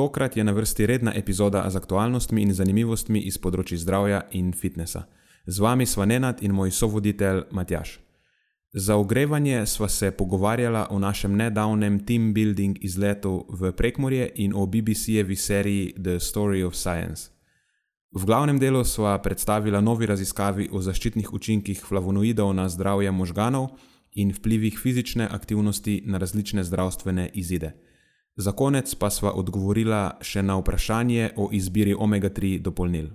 Tokrat je na vrsti redna epizoda z aktualnostmi in zanimivostmi iz področja zdravja in fitnesa. Z vami sva Nenad in moj sovoditelj Matjaš. Za ogrevanje sva se pogovarjala o našem nedavnem team building izletu v Prekmorje in o BBC-jevi seriji The Story of Science. V glavnem delu sva predstavila novi raziskavi o zaščitnih učinkih flavonoidov na zdravje možganov in vplivih fizične aktivnosti na različne zdravstvene izide. Za konec pa sva odgovorila še na vprašanje o izbiri omega-3 dopolnil.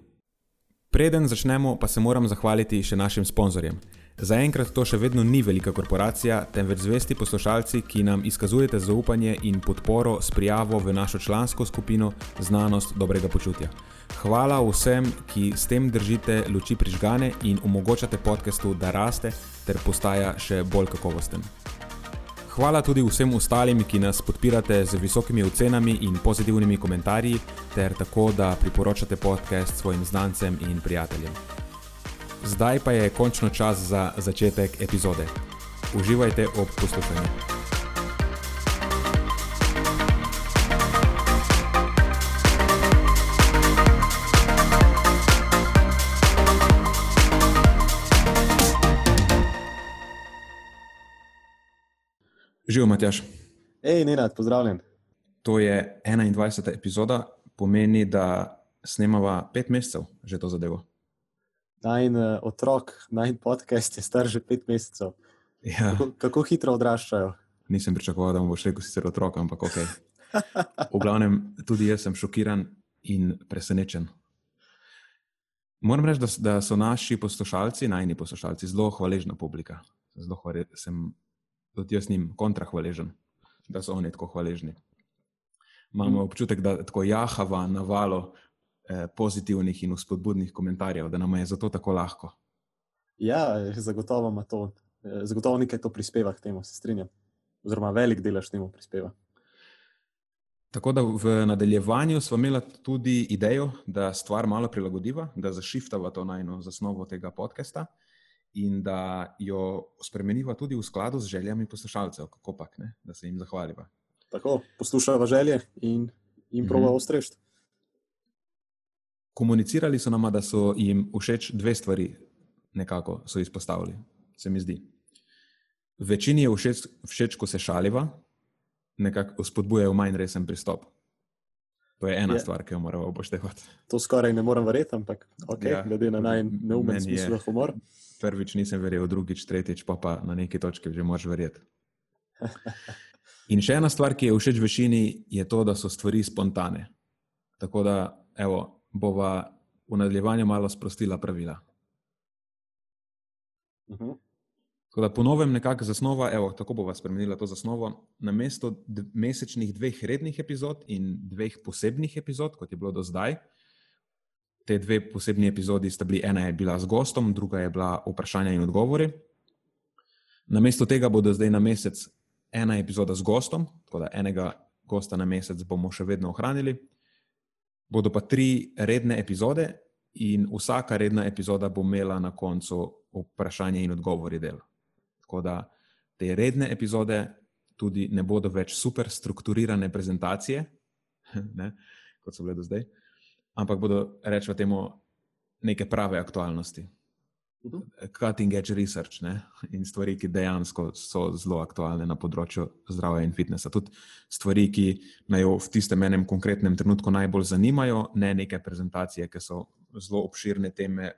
Preden začnemo, pa se moram zahvaliti še našim sponzorjem. Zaenkrat to še vedno ni velika korporacija, temveč zvesti poslušalci, ki nam izkazujete zaupanje in podporo s prijavo v našo člansko skupino Znanost dobrega počutja. Hvala vsem, ki s tem držite luči prižgane in omogočate podkastu, da raste ter postaja še bolj kakovosten. Hvala tudi vsem ostalim, ki nas podpirate z visokimi ocenami in pozitivnimi komentarji, ter tako, da priporočate podcast svojim znancem in prijateljem. Zdaj pa je končno čas za začetek epizode. Uživajte ob poslušanju. Živijo, Matjaš. Hej, Nenad, pozdravljen. To je 21. epizoda, pomeni, da snemava pet mesecev že to zadevo. Najn uh, otrok, najn podcast je star že pet mesecev. Ja. Kako, kako hitro odraščajo? Nisem pričakoval, da boš rekel, sicer otrok, ampak ok. V glavnem, tudi jaz sem šokiran in presenečen. Moram reči, da, da so naši poslušalci, najni poslušalci, zelo hvaležna publika. Zelo hvale, sem tudi jaz njim kontrahvaležen, da so oni tako hvaležni. Imamo mm. občutek, da tako jahava na valo eh, pozitivnih in uspodbudnih komentarjev, da nam je zato tako lahko. Ja, zagotovo ima to, eh, zagotovo nekaj to prispeva k temu, se strinjam. Oziroma, velik delež temu prispeva. Tako da v nadaljevanju smo imeli tudi idejo, da stvar malo prilagodiva, da zašiftava to najno zasnovo tega podcasta in da jo spremeniva tudi v skladu z željami poslušalcev, kako pač, da se jim zahvaliva. Tako, poslušava želje in jim prova mhm. ostrežiti. Komunicirali so nama, da so jim všeč dve stvari, nekako so izpostavili, se mi zdi. Večini je všeč, všeč ko se šaliva, nekako spodbujajo manj resen pristop. To je ena je. stvar, ki jo moramo upoštevati. To skoraj ne morem verjeti, ampak okay, ja, glede na najneumen smisel humor. Prvič nisem verjel, drugič, tretjič, pa pa na neki točki že moraš verjeti. In še ena stvar, ki je všeč večini, je to, da so stvari spontane. Tako da, evo, bova v nadaljevanju malo sprostila pravila. Uh mhm. -huh. Tako da ponovim nekako zasnova, evo, tako bova spremenila to zasnovo. Na mesto mesečnih dveh rednih epizod in dveh posebnih epizod, kot je bilo do zdaj, te dve posebni epizodi sta bili, ena je bila z gostom, druga je bila vprašanja in odgovori. Na mesto tega bodo zdaj na mesec ena epizoda z gostom, tako da enega gosta na mesec bomo še vedno ohranili. Bodo pa tri redne epizode, in vsaka redna epizoda bo imela na koncu vprašanje in odgovori del. Tako da te redne epizode tudi ne bodo več super strukturirane prezentacije, ne, kot so bile do zdaj, ampak bodo, rečemo, temu neke prave aktualnosti. Mhm. Cutting edge research ne? in stvari, ki dejansko so zelo aktualne na področju zdravja in fitnesa. Tudi stvari, ki naj v tistem enem konkretnem trenutku najbolj zanimajo, ne neke prezentacije, ki so zelo obširne teme,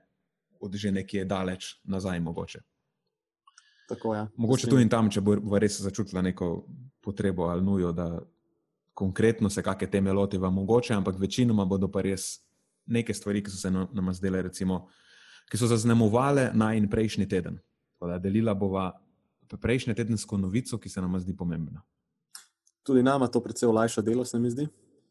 od že nekje daleč nazaj, mogoče. Tako, ja. Mogoče tu in tam, če bo res začutila neko potrebo ali nujo, da konkretno se kakšne teme lotiva, mogoče, ampak večinoma bodo pa res neke stvari, ki so se nam zdele, recimo, ki so zaznamovale naj in prejšnji teden. Da, delila bova prejšnjo tedensko novico, ki se nam zdi pomembna. Tudi nama to precej olajša delo, se mi zdi.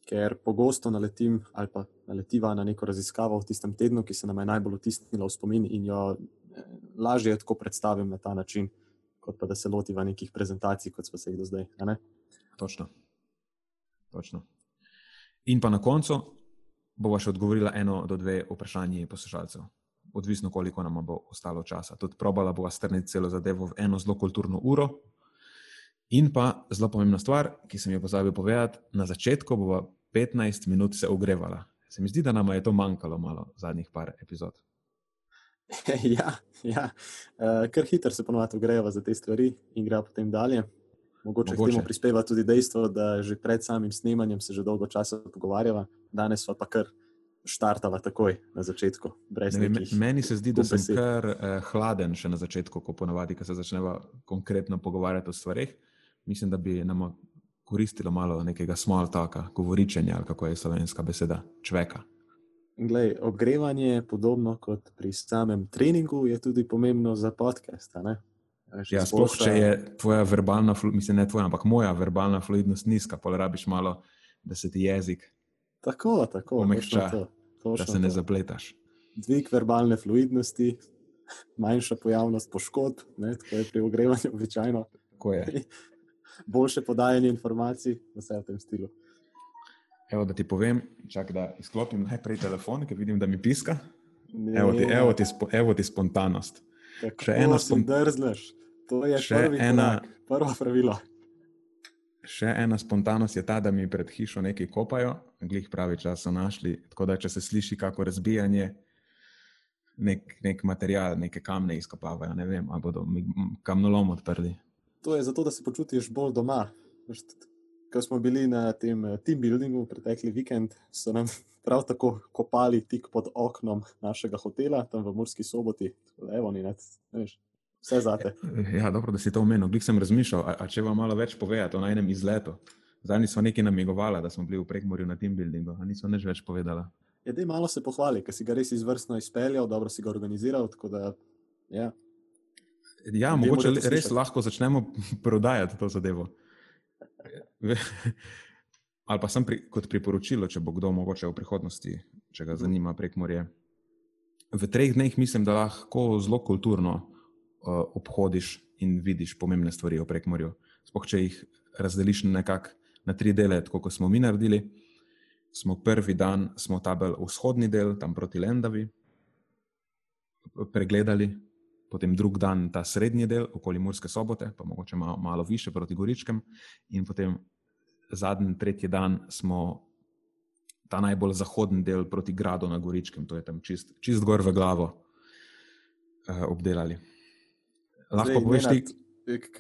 ker pogosto naletim ali pa naletiva na neko raziskavo v tistem tednu, ki se nam je najbolj vtisnila v spomin in jo eh, lažje tako predstavim na ta način, kot pa da se lotiva nekih prezentacij, kot smo se jih do zdaj. Točno. Točno. In pa na koncu bova še odgovorila eno do dve vprašanje poslušalcev. Odvisno, koliko nam bo ostalo časa. Tudi probala bova strniti celo zadevo v eno zelo kulturno uro. In pa zelo pomembna stvar, ki sem jo pozabil povedati, na začetku bova 15 minut se ogrevala. Se mi zdi, da nam je to manjkalo malo zadnjih par epizod. ja, ja. Uh, kar hitro se ponovadi ogreva za te stvari in gre potem dalje. Mogoče, Mogoče. k temu prispeva tudi dejstvo, da že pred samim snemanjem se že dolgo časa pogovarjava, danes pa kar štartava takoj na začetku. Ne, meni se zdi, da sem kar eh, hladen še na začetku, ko ponovadi, ko se začneva konkretno pogovarjati o stvarih. Mislim, da bi nam koristilo malo nekega small talka, govoričenja, ali kako je slovenska beseda, človeka. Glej, ogrevanje, podobno kot pri samem treningu, je tudi pomembno za podcast. Ja, sploh, če je tvoja verbalna, mislim, ne tvoja, ampak moja verbalna fluidnost nizka, pa rabiš malo, da se ti jezik tako, tako, omehča, da se ne zapletaš. Dvig verbalne fluidnosti, manjša pojavnost poškodb, tako je pri ogrevanju običajno. Tako je. boljše podajanje informacij, vse v tem stilu. Evo, da ti povem, čak, da izklopim najprej telefon, ker vidim, da mi piska. Evo ti, evo ti, evo ti spontanost. Kako še ena spontanost. To je še ena, prva pravila. Še ena spontanost je ta, da mi pred hišo nekaj kopajo, glih pravi čas so našli. Tako da, če se sliši kako razbijanje, nek, nek material, neke kamne izkopavajo, ne vem, ali bodo kamnolom odprli to je zato, da se počutiš bolj doma. Ko smo bili na tem eh, team buildingu pretekli vikend, so nam prav tako kopali tik pod oknom našega hotela, tam v Murski soboti, Evo, ni, ne, veš, vse zate. Ja, dobro, da si to omenil. Glej, sem razmišljal, a, a če vam malo več povedati o najnem izletu. Zdaj smo nekaj namigovali, da smo bili v prekmorju na team buildingu, a niso nič več povedali. Ja, dej malo se pohvali, ker si ga res izvrstno izpeljal, dobro si ga organiziral. Da, ja. Ja, mogoče res slišati. lahko začnemo prodajati to zadevo. Ali pa sem pri, kot priporočilo, če bo kdo mogoče v prihodnosti, če ga zanima prek morja. V treh dneh mislim, da lahko zelo kulturno uh, obhodiš in vidiš pomembne stvari o prekmorju. Sploh če jih razdeliš nekako na tri dele, tako kot smo mi naredili. Smo prvi dan, smo tabel vzhodni del, tam proti Lendavi, pregledali, potem drug dan ta srednji del, okoli Murske sobote, pa mogoče malo, malo više proti Goričkem, in potem zadnji, tretji dan smo ta najbolj zahodni del proti Gradu na Goričkem, to je tam čist, čist gor v glavo eh, obdelali. Lahko poveš ti.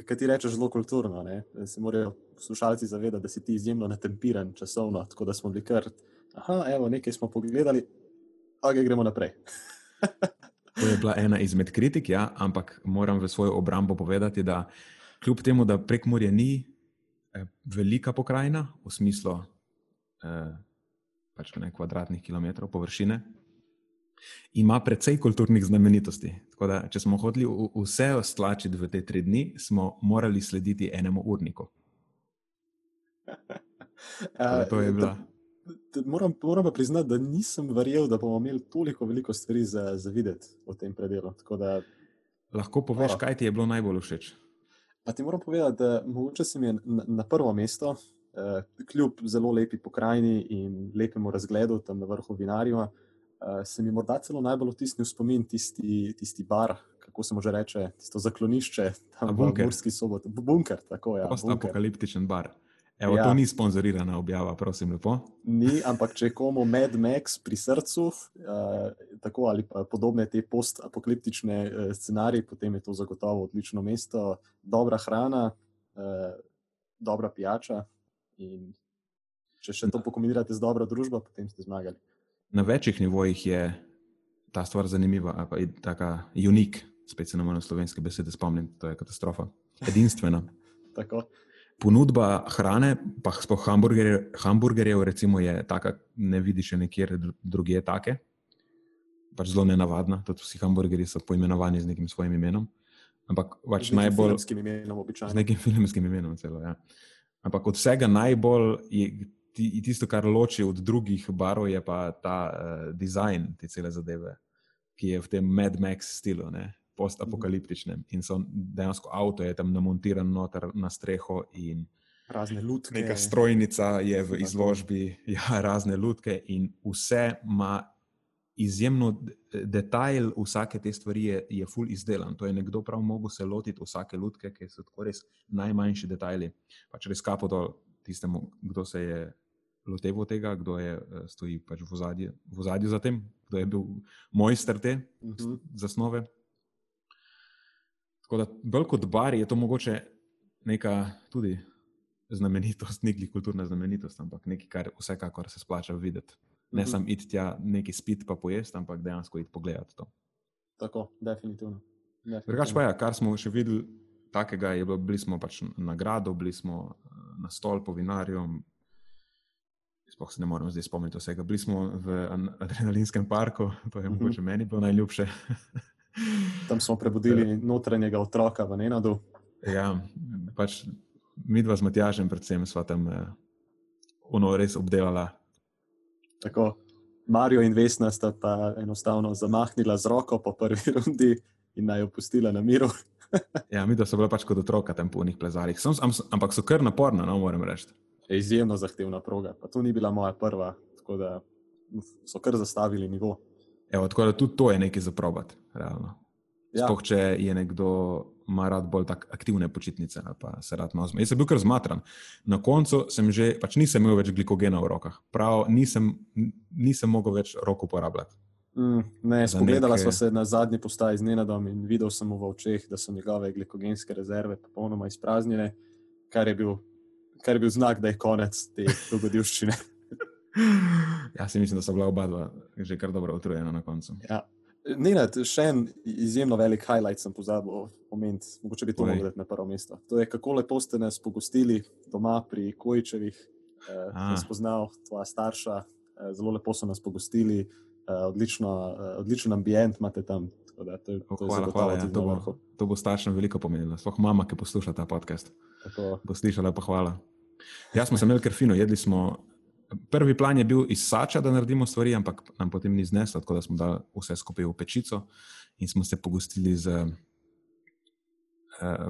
Kaj ti rečeš zelo kulturno, ne? se morajo poslušalci zavedati, da si ti izjemno natempiran časovno, tako da smo bili kar, aha, evo, nekaj smo pogledali, ok, gremo naprej. To je bila ena izmed kritik, ja, ampak moram v svojo obrambo povedati, da kljub temu, da prekmorje ni eh, velika pokrajina v smislu eh, pač ne kvadratnih kilometrov površine, ima precej kulturnih znamenitosti. Tako da, če smo hoteli vse ostlačiti v te tri dni, smo morali slediti enemu urniku. To je bila moram, moram pa priznati, da nisem verjel, da bomo imeli toliko veliko stvari za, za videti v tem predelu. Da, Lahko poveš, o, kaj ti je bilo najbolj všeč? Pa ti moram povedati, da mogoče sem je na, na prvo mesto, eh, kljub zelo lepi pokrajini in lepemu razgledu tam na vrhu vinarja, eh, se mi morda celo najbolj vtisnil spomin tisti, tisti bar. Kako se mu že reče, tisto zaklonišče, tam v Murski soboti, bunker. Tako. Ja, Post-apokaliptičen bar. Evo, ja. To ni sponzorirana objava, prosim, lepo. Ni, ampak če komu Mad Max pri srcu, uh, tako ali pa podobne te post-apokaliptične uh, scenarije, potem je to zagotovo odlično mesto, dobra hrana, uh, dobra pijača. In če še to pokombinirate z dobro družbo, potem ste zmagali. Na večjih nivojih je ta stvar zanimiva, pa je tako unik, spet se na moje slovenske besede spomnim, to je katastrofa. Edinstvena. ponudba hrane, pa sploh hamburgerjev, hamburgerjev, recimo, je taka, ne vidiš nekjer drugje take. Pač zelo nenavadna, tudi vsi hamburgerji so poimenovani z nekim svojim imenom. Ampak pač z najbolj. Filmskim imenom, z nekim filmskim imenom, celo. Ja. Ampak od vsega najbolj je ti, tisto, kar loči od drugih barov, je pa ta uh, dizajn te cele zadeve, ki je v tem Mad Max stilu, ne? postapokaliptičnem. In so dejansko avto je tam namontiran noter na streho in razne lutke. Neka strojnica je v izložbi, ja, razne lutke in vse ima izjemno detajl, vsake te stvari je, je full izdelan. To je nekdo prav mogel se lotiti vsake lutke, ki so tako res najmanjši detajli. Pač res kapo dol tistemu, kdo se je loteval tega, kdo je eh, stoji pač v zadju, v zadju za tem, kdo je bil mojster te uh mhm. -huh. zasnove. Tako da, bolj kot bar je to mogoče neka tudi znamenitost, nekaj kulturna znamenitost, ampak nekaj, kar vsekakor se splača videti. Ne mm -hmm. samo iti tja, nekaj spiti, pa pojesti, ampak dejansko iti pogledati to. Tako, definitivno. definitivno. Drugač pa je, ja, kar smo še videli, takega je bilo, bili smo pač na gradu, bili smo eh, na stol po vinarju. Sploh se ne morem zdaj spomniti vsega. Bili smo v adrenalinskem parku, to je -hmm. mogoče meni bilo najljubše. Tam smo prebudili eh. notranjega otroka v Nenadu. Ja, pač mi dva z Matjažem, predvsem, sva tam eh, ono res obdelala Tako, Marijo in Vesna sta pa enostavno zamahnila z roko po prvi rundi in naj jo pustila na miru. ja, mi da so bile pač kot otroka tam po njih plezalih, Sem, ampak so kar naporna, no moram reči. Je izjemno zahtevna proga, pa to ni bila moja prva, tako da so kar zastavili nivo. Evo, tako da tudi to je nekaj za probat, realno. Ja. Sploh, če je nekdo ima rad bolj tako aktivne počitnice ali pa se rad zmede. Jaz sem bil kar zmatran. Na koncu sem že, pač nisem imel več glikogena v rokah, prav nisem, nisem mogel več roko uporabljati. Mm, ne, spogledala neke... sva se na zadnji postaji z Nenadom in videl sem v očeh, da so njegove glikogenske rezerve popolnoma izpraznjene, kar je bil, kar je bil znak, da je konec te dogodivščine. ja, si mislim, da so bila oba dva že kar dobro utrujena na koncu. Ja. Nenad, še en izjemno velik highlight sem pozabil omeniti, mogoče bi to mogli dati na prvo mesto. To je, kako lepo ste nas pogostili doma pri Kojčevih, eh, spoznal tvoja starša, eh, zelo lepo so nas pogostili, eh, odlično, eh, odličen ambient imate tam. Da, to je, to oh, hvala, hvala. Ja, to, bo, to bo staršem veliko pomenilo. Sploh mama, ki posluša ta podcast. Tako. Bo slišala, pa hvala. Jaz smo se imeli kar fino, jedli smo prvi plan je bil iz Sača, da naredimo stvari, ampak nam potem ni zneslo, tako da smo dali vse skupaj v pečico in smo se pogostili z uh,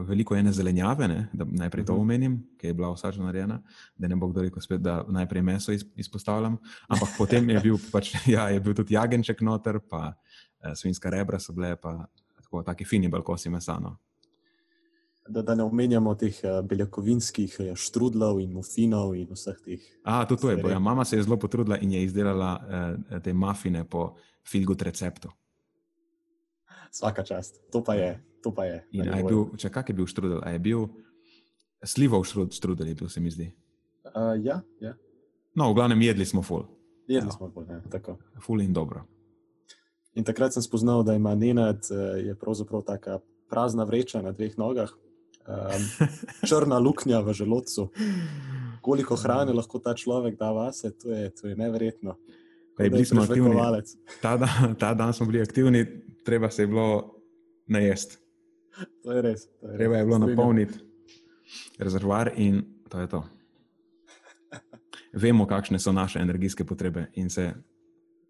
veliko ene zelenjave, ne, da najprej to mhm. omenim, ki je bila v Saču narejena, da ne bo kdo rekel, spet, da najprej meso izpostavljam. Ampak potem je bil, pač, ja, je bil tudi jagenček noter, pa uh, svinska rebra so bile, pa tako, taki fini balkosi mesano da, da ne omenjamo teh uh, beljakovinskih uh, štrudlov in mufinov in vseh teh. A, tudi to je bilo. Ja, mama se je zelo potrudila in je izdelala uh, te mafine po filgut receptu. Vsaka čast, to pa je. To pa je, in je bil, če kak je bil štrudel, je bil slivov štrudel, je bil, se mi zdi. Uh, ja, ja. No, v glavnem jedli smo ful. Jedli ja. smo ful, ja, tako. Ful in dobro. In takrat sem spoznal, da ima Nenad, je pravzaprav taka prazna vreča na dveh nogah, um, črna luknja v želodcu. Koliko hrane lahko ta človek da vase, to je, to je neverjetno. Ej, bili smo aktivni. Ta dan, ta dan smo bili aktivni, treba se je bilo najesti. To je res. To je treba res. je bilo napolniti rezervoar in to je to. Vemo, kakšne so naše energijske potrebe in se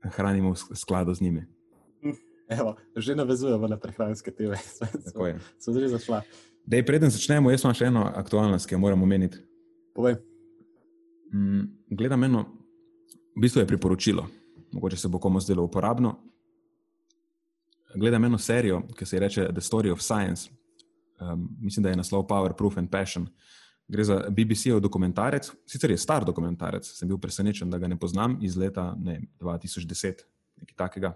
hranimo v skladu z njimi. Evo, že navezujemo na prehranske teme. Tako je. So že zašla. Da, preden začnemo, jaz imam še eno aktualnost, ki jo moram omeniti. Povej. Mm, gledam eno, v bistvu je priporočilo, mogoče se bo komu zdelo uporabno. Gledam eno serijo, ki se imenuje The Story of Science. Um, mislim, da je naslov Power, Proof and Passion. Gre za BBC-ov dokumentarec, sicer je star dokumentarec, sem bil presenečen, da ga ne poznam iz leta ne, 2010, nekaj takega.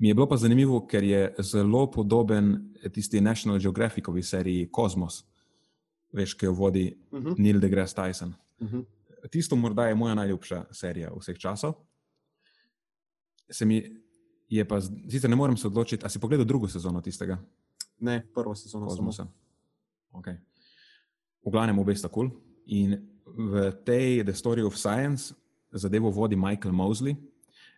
Mi je bilo pa zanimivo, ker je zelo podoben tisti National Geographicovi seriji Kosmos, veš, ki jo vodi uh mhm. -huh. Neil deGrasse Tyson. Uh mhm. -huh. Tisto morda je moja najljubša serija vseh časov. Se mi je pa, sicer ne morem se odločiti, ali si pogledal drugo sezono tistega? Ne, prvo sezono Kosmosa. Okay. V glavnem obe sta kul. Cool. In v tej The Story of Science zadevo vodi Michael Mosley.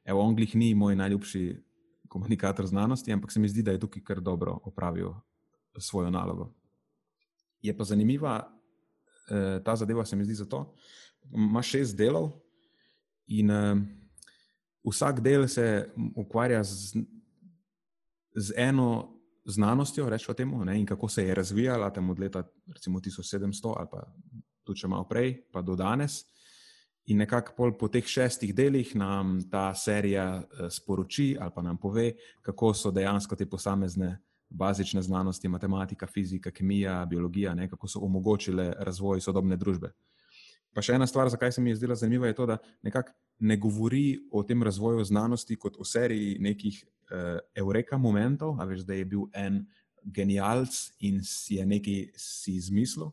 Evo, on glih ni moj najljubši komunikator znanosti, ampak se mi zdi, da je tukaj kar dobro opravil svojo nalogo. Je pa zanimiva eh, ta zadeva, se mi zdi zato, ima šest delov in uh, vsak del se ukvarja z, z eno znanostjo, rečemo temu, ne, in kako se je razvijala tam od leta recimo 1700 ali pa tudi če malo prej, pa do danes. In nekako po teh šestih delih nam ta serija uh, sporoči ali pa nam pove, kako so dejansko te posamezne bazične znanosti, matematika, fizika, kemija, biologija, ne, kako so omogočile razvoj sodobne družbe. Pa še ena stvar, zakaj se mi je zdela zanimiva, je to, da nekako ne govori o tem razvoju znanosti kot o seriji nekih uh, eureka momentov, a veš, da je bil en genialc in si je nekaj si izmislil.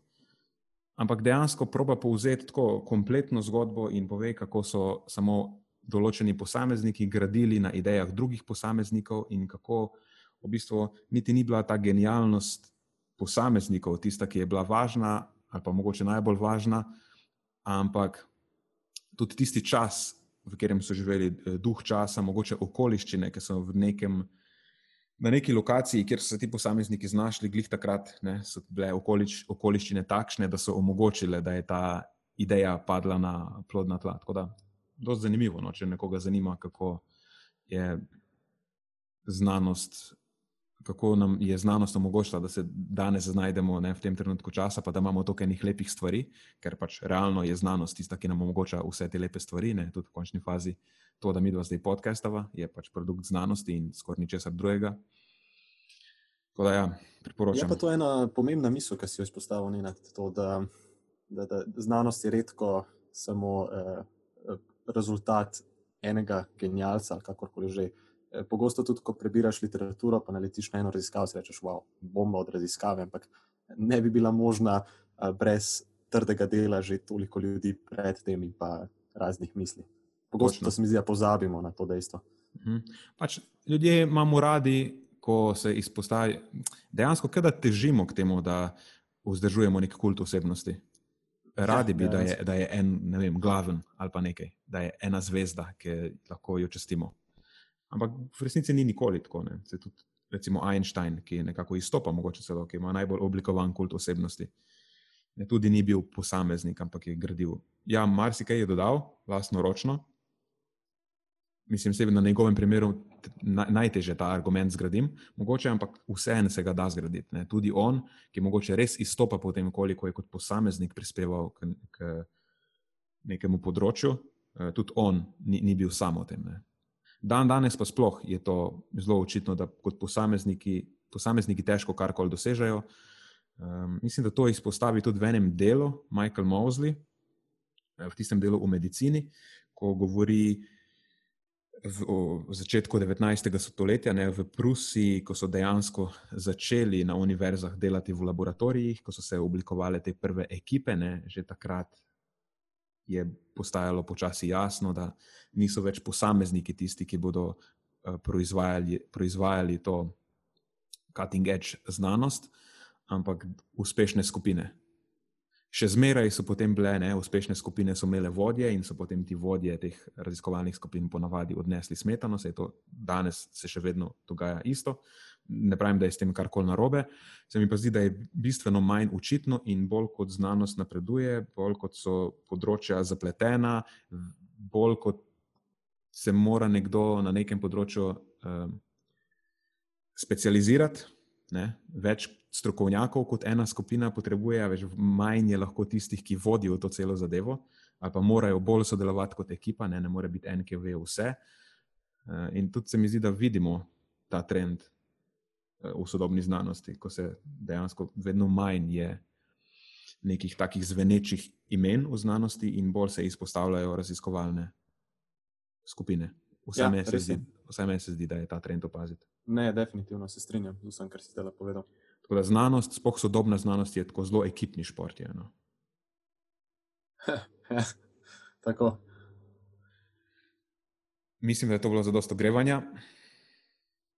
Ampak dejansko proba povzeti tako kompletno zgodbo in pove, kako so samo določeni posamezniki gradili na idejah drugih posameznikov, in kako v bistvu niti ni bila ta genialnost posameznikov tista, ki je bila važna, ali pa mogoče najbolj važna, ampak tudi tisti čas, v katerem so živeli, eh, duh časa, mogoče okoliščine, ki so v nekem. Na neki lokaciji, kjer so se ti posamezniki znašli, glih takrat ne, so bile okolič, okoliščine takšne, da so omogočile, da je ta ideja padla na plodna tla. Tako da, zelo zanimivo, no, če nekoga zanima, kako je znanost kako nam je znanost omogočila, da se danes znajdemo ne, v tem trenutku časa, pa da imamo toliko enih lepih stvari, ker pač realno je znanost tista, ki nam omogoča vse te lepe stvari, ne, tudi v končni fazi. To, da mi dva zdaj podcastava, je pač produkt znanosti in skoraj ničesar drugega. Tako da, ja, priporočam. Je pa to ena pomembna misel, ki si jo izpostavil, ne, to, da, da, da znanost je redko samo eh, rezultat enega genialca ali kakorkoli že. Eh, pogosto tudi, ko prebiraš literaturo, pa naletiš na eno raziskavo, si rečeš, wow, bomba od raziskave, ampak ne bi bila možna uh, brez trdega dela že toliko ljudi pred tem in pa raznih misli. Pogosto se mi zdi, da pozabimo na to dejstvo. Mhm. Pač, ljudje imamo radi, ko se izpostavi, dejansko, da težimo k temu, da vzdržujemo nek kult osebnosti. Radi bi, ja, da, je, da je en, ne vem, glaven ali pa nekaj, da je ena zvezda, ki lahko jo čestimo. Ampak v resnici ni nikoli tako. Ne. Se tudi, recimo, Einstein, ki je nekako izstopa, mogoče celo, ki ima najbolj oblikovan kult osebnosti. Ne, tudi ni bil posameznik, ampak je gradil. Ja, marsikaj je dodal, vlastno ročno. Mislim, da na njegovem primeru najtežje ta argument zgradim, mogoče, ampak vseeno se ga da zgraditi. Ne. Tudi on, ki mogoče res izstopa po tem, koliko je kot posameznik prispeval k, k nekemu področju, eh, tudi on ni, ni bil samo v tem. Ne. Dan danes pa sploh je to zelo očitno, da kot posamezniki, posamezniki težko karkoli dosežejo. Um, mislim, da to izpostavi tudi v enem delu Michael Mosley, eh, v tistem delu o medicini, ko govori v, o začetku 19. stoletja ne, v Prusiji, ko so dejansko začeli na univerzah delati v laboratorijih, ko so se oblikovale te prve ekipe, ne, že takrat je postajalo počasi jasno, da niso več posamezniki tisti, ki bodo uh, proizvajali, proizvajali to cutting edge znanost, ampak uspešne skupine. Še zmeraj so potem bile ne, uspešne skupine, so imele vodje in so potem ti vodje teh raziskovalnih skupin ponavadi odnesli smetano, se je to danes se še vedno dogaja isto. Ne pravim, da je s tem karkoli narobe, se mi pa zdi, da je bistveno manj učitno in bolj kot znanost napreduje, bolj kot so področja zapletena, bolj kot se mora nekdo na nekem področju um, specializirati, ne, več strokovnjakov kot ena skupina potrebuje, več manj je lahko tistih, ki vodijo to celo zadevo, ali pa morajo bolj sodelovati kot ekipa, ne, ne more biti en, ki ve vse. Uh, in tudi se mi zdi, da vidimo ta trend uh, v sodobni znanosti, ko se dejansko vedno manj je nekih takih zvenečih imen v znanosti in bolj se izpostavljajo raziskovalne skupine. Vse ja, meni se zdi, da je ta trend opaziti. Ne, definitivno se strinjam z vsem, kar si zdaj povedal. Da znanost, spoh sodobna znanost, je tako zelo ekipni šport. Je, no. ja, tako. Mislim, da je to bilo za dosto grevanja.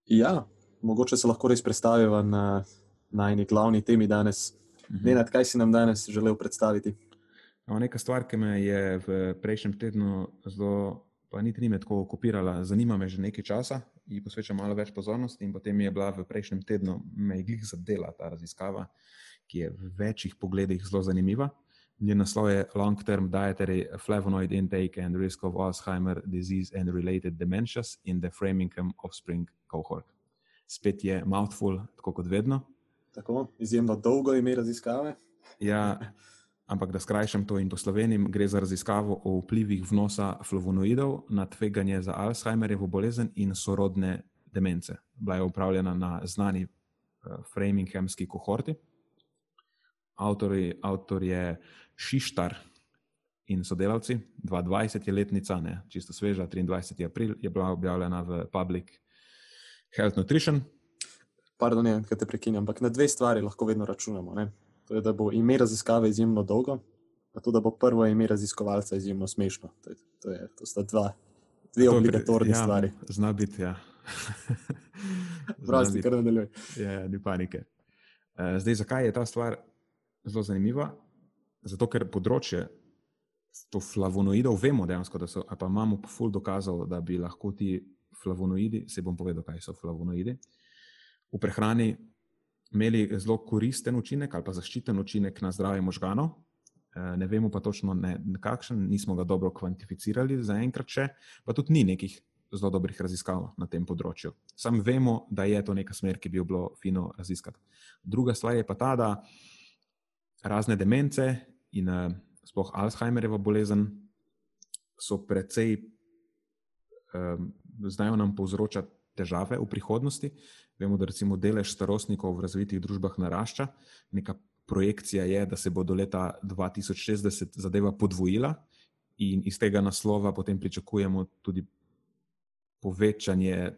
Ja, mogoče se lahko res predstaviva na najni glavni temi danes. Mhm. Ne, kaj si nam danes želel predstaviti? No, Nekaj stvar, ki me je v prejšnjem tednu zelo pa niti ni me tako okupirala, zanima me že nekaj časa in posvečam malo več pozornosti. In potem je bila v prejšnjem tednu me je glih zadela ta raziskava, ki je v večjih pogledih zelo zanimiva. Njen naslov je Long-Term Dietary Flavonoid Intake and Risk of Alzheimer Disease and Related Dementias in the Framingham Offspring Cohort. Spet je mouthful, tako kot vedno. Tako, izjemno dolgo ime raziskave. Ja, ampak da skrajšam to in poslovenim, gre za raziskavo o vplivih vnosa flavonoidov na tveganje za Alzheimerjevo bolezen in sorodne demence. Bila je upravljena na znani uh, Framinghamski kohorti. Avtor, avtor je Šištar in sodelavci, 22 je letnica, ne, čisto sveža, 23. april je bila objavljena v Public Health Nutrition. Pardon, ne, kaj te prekinjam, ampak na dve stvari lahko vedno računamo. Ne? To je, da bo ime raziskave izjemno dolgo, pa tudi, da bo prvo ime raziskovalca izjemno smešno. To, je, to, je, to sta dva, dve obligatorni ja, stvari. Zna biti, ja. Prosti, kar nadaljuje. Ja, ja, ni panike. Uh, zdaj, zakaj je ta stvar zelo zanimiva? Zato, ker področje to flavonoidov vemo dejansko, da so, pa imamo ful dokazov, da bi lahko ti flavonoidi, se bom povedal, kaj so flavonoidi, v prehrani imeli zelo koristen učinek ali pa zaščiten učinek na zdravje možganov. Ne vemo pa točno, ne, kakšen, nismo ga dobro kvantificirali zaenkrat še, pa tudi ni nekih zelo dobrih raziskav na tem področju. Sam vemo, da je to neka smer, ki bi jo bilo fino raziskati. Druga stvar je pa ta, da razne demence in uh, sploh Alzheimerjeva bolezen so precej, um, znajo nam povzročati težave v prihodnosti. Vemo, da recimo delež starostnikov v razvitih družbah narašča. Neka projekcija je, da se bo do leta 2060 zadeva podvojila, in iz tega naslova potem pričakujemo tudi povečanje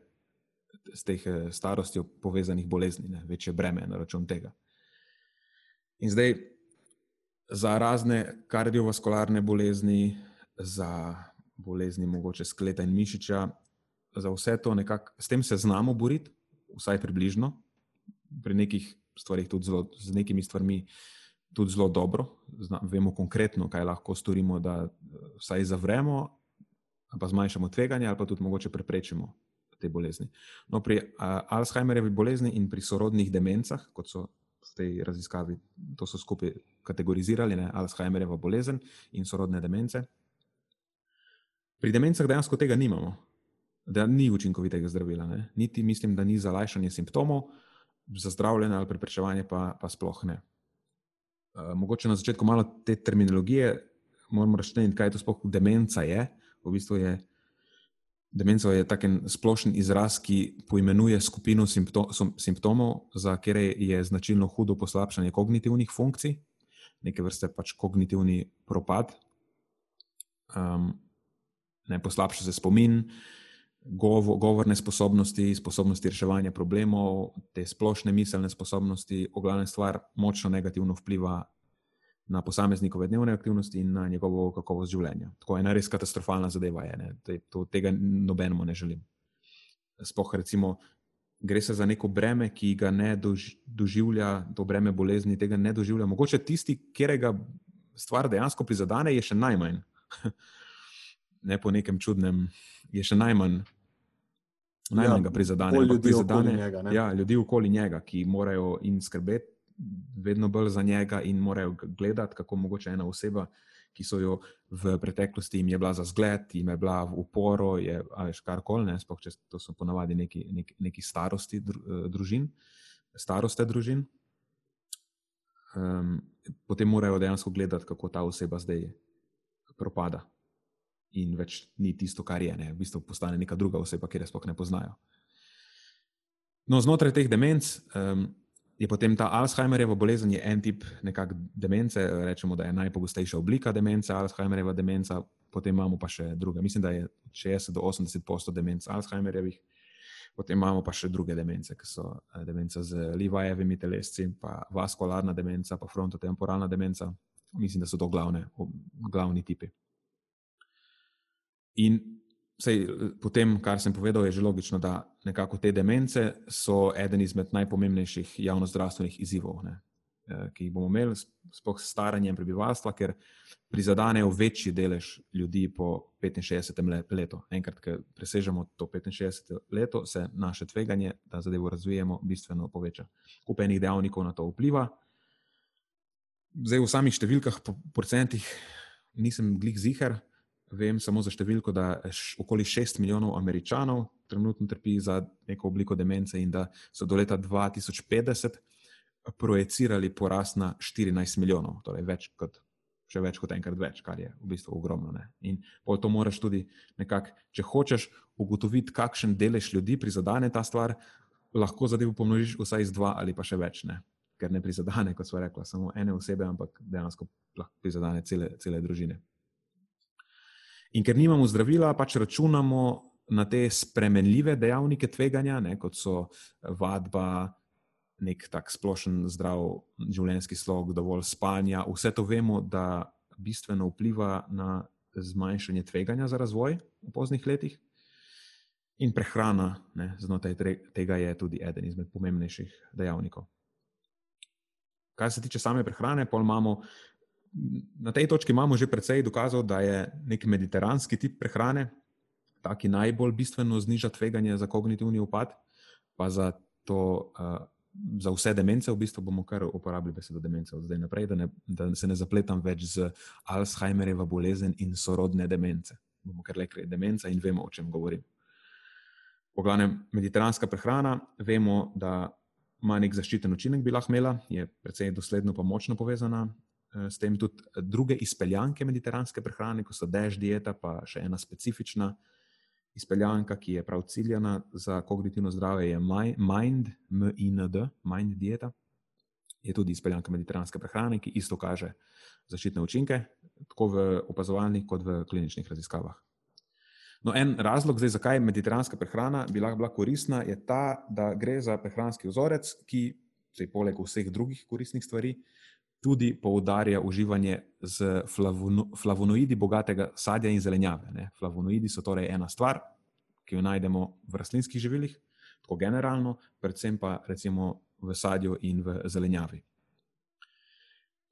s teh eh, starostjo povezanih bolezni, ne, večje breme na račun tega. In zdaj za razne kardiovaskularne bolezni, za bolezni mogoče skleta in mišiča, za vse to nekako, s tem se znamo boriti, vsaj približno, pri nekih stvarih tudi zelo, z nekimi stvarmi tudi zelo dobro, Zna, vemo konkretno, kaj lahko storimo, da vsaj zavremo, pa zmanjšamo tveganje ali pa tudi mogoče preprečimo te bolezni. No, pri uh, Alzheimerjevi bolezni in pri sorodnih demencah, kot so v tej raziskavi, to so skupaj kategorizirali, ne, Alzheimerjeva bolezen in sorodne demence. Pri demencah dejansko tega nimamo da ni učinkovitega zdravila. Ne? Niti mislim, da ni za lajšanje simptomov, za zdravljenje ali preprečevanje pa, pa sploh ne. Uh, mogoče na začetku malo te terminologije, moramo razčleniti, kaj to sploh demenca je. V bistvu je demenca je taken splošen izraz, ki poimenuje skupino simptom, simptomov, za katere je značilno hudo poslabšanje kognitivnih funkcij, neke vrste pač kognitivni propad, um, ne poslabša se spomin, uh, govorne sposobnosti, sposobnosti reševanja problemov, te splošne miselne sposobnosti, v glavnem stvar močno negativno vpliva na posameznikove dnevne aktivnosti in na njegovo kakovost življenja. Tako je ena res katastrofalna zadeva, je, to, tega nobenemu ne želim. Sploh recimo, gre se za neko breme, ki ga ne doživlja, to breme bolezni, tega ne doživlja. Mogoče tisti, katerega stvar dejansko prizadene, je še najmanj. ne po nekem čudnem, je še najmanj. Najmanj ga ja, prizadene, ljudi, prizadene okoli njega, ja, ljudi okoli njega, ki morajo in skrbeti vedno bolj za njega, in morajo gledati, kako mogoče ena oseba, ki so jo v preteklosti jim je bila za zgled, jim je bila v uporu, je ali kar koli, sploh če to so ponavadi neki, neki, neki starosti eh, družin, staroste družin. Um, potem morajo dejansko gledati, kako ta oseba zdaj propada in več ni tisto, kar je, ne? v bistvu postane neka druga oseba, ki je sploh ne poznajo. No, znotraj teh demenc um, je potem ta Alzheimerjeva bolezen, je en tip nekakšne demence, rečemo, da je najpogostejša oblika demence, Alzheimerjeva demenca, potem imamo pa še druge. Mislim, da je 60 do 80 posto demenc Alzheimerjevih. Potem imamo pa še druge demence, ki so eh, demence z Levi-jevimi telesci, pa vaskularna demenca, pa frontotemporalna demenca. Mislim, da so to glavne, glavni tipi. In sej, potem, kar sem povedal, je že logično, da nekako te demence so eden izmed najpomembnejših javnozdravstvenih izzivov, ne, eh, ki jih bomo imeli, sploh s staranjem prebivalstva, ker prizadanejo večji delež ljudi po 65. letu. Enkrat, ko presežemo to 65. leto, se naše tveganje, da zadevo razvijemo, bistveno poveča. Kup enih dejavnikov na to vpliva. Zdaj v samih številkah, po procentih, nisem glih zihar. Vem samo za številko, da okoli 6 milijonov američanov trenutno trpi za neko obliko demence in da so do leta 2050 projicirali porast na 14 milijonov, torej več kot, še več kot enkrat več, kar je v bistvu ogromno. Ne? In to moraš tudi nekako, če hočeš ugotoviti, kakšen delež ljudi prizadene ta stvar, lahko zadevo pomnožiš vsaj z dva ali pa še več. Ne? Ker ne prizadene, kot smo rekli, samo ene osebe, ampak dejansko prizadene cele, cele družine. In ker nimamo zdravila, pač računamo na te spremenljive dejavnike tveganja, ne, kot so vadba, nek tak splošen zdrav življenjski slog, dovolj spanja. Vse to vemo, da bistveno vpliva na zmanjšanje tveganja za razvoj v poznih letih. In prehrana znotraj tega je tudi eden izmed pomembnejših dejavnikov. Kar se tiče same prehrane, pa imamo na tej točki imamo že precej dokazov, da je nek mediteranski tip prehrane, ta, ki najbolj bistveno zniža tveganje za kognitivni upad, pa za to. Uh, za vse demence, v bistvu bomo kar uporabili besedo demence od zdaj naprej, da, ne, da se ne zapletam več z Alzheimerjeva bolezen in sorodne demence. Bomo kar rekli demenca in vemo, o čem govorim. Poglavnem, mediteranska prehrana, vemo, da ima nek zaščiten učinek, bi lahko imela, je precej dosledno, pa močno povezana s tem. Tudi druge izpeljanke mediteranske prehrane, kot so dež dieta, pa še ena specifična izpeljanka, ki je prav ciljena za kognitivno zdravje, je Mind, M-I-N-D, Mind dieta. Je tudi izpeljanka mediteranske prehrane, ki isto kaže zaščitne učinke, tako v opazovalnih, kot v kliničnih raziskavah. No, en razlog, zdaj, zakaj mediteranska prehrana bi lahko bila koristna, je ta, da gre za prehranski vzorec, ki, poleg vseh drugih koristnih stvari, tudi poudarja uživanje z flavono, flavonoidi bogatega sadja in zelenjave. Ne. Flavonoidi so torej ena stvar, ki jo najdemo v rastlinskih živilih, tako generalno, predvsem pa recimo v sadju in v zelenjavi.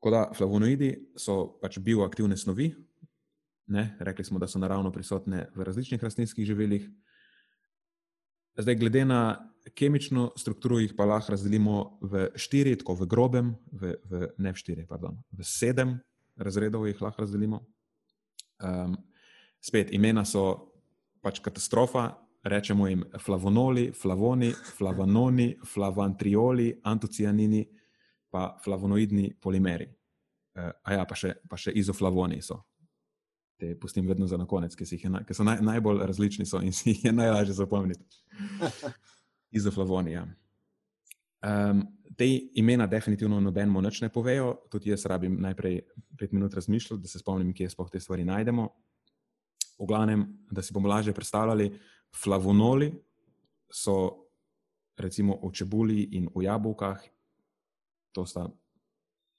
Da, flavonoidi so pač bioaktivne snovi, ne. rekli smo, da so naravno prisotne v različnih rastlinskih živilih. Zdaj, glede na kemično strukturo, jih pa lahko razdelimo v štiri, tako v grobem, v, v, ne v štiri, pardon, v sedem razredov jih lahko razdelimo. Um, spet imena so pač katastrofa, rečemo jim flavonoli, flavoni, flavanoni, flavantrioli, antocianini, pa flavonoidni polimeri. Uh, a ja, pa še, pa še izoflavoni so te pustim vedno za konec, ki, ki so naj, najbolj različni so in si jih je najlažje zapomniti. Izoflavonija. Um, te imena definitivno nobenemu nič ne povejo, tudi jaz rabim najprej pet minut razmišljati, da se spomnim, kje sploh te stvari najdemo. V glavnem, da si bomo lažje predstavljali, flavonoli so recimo v čebuli in v jabolkah, to sta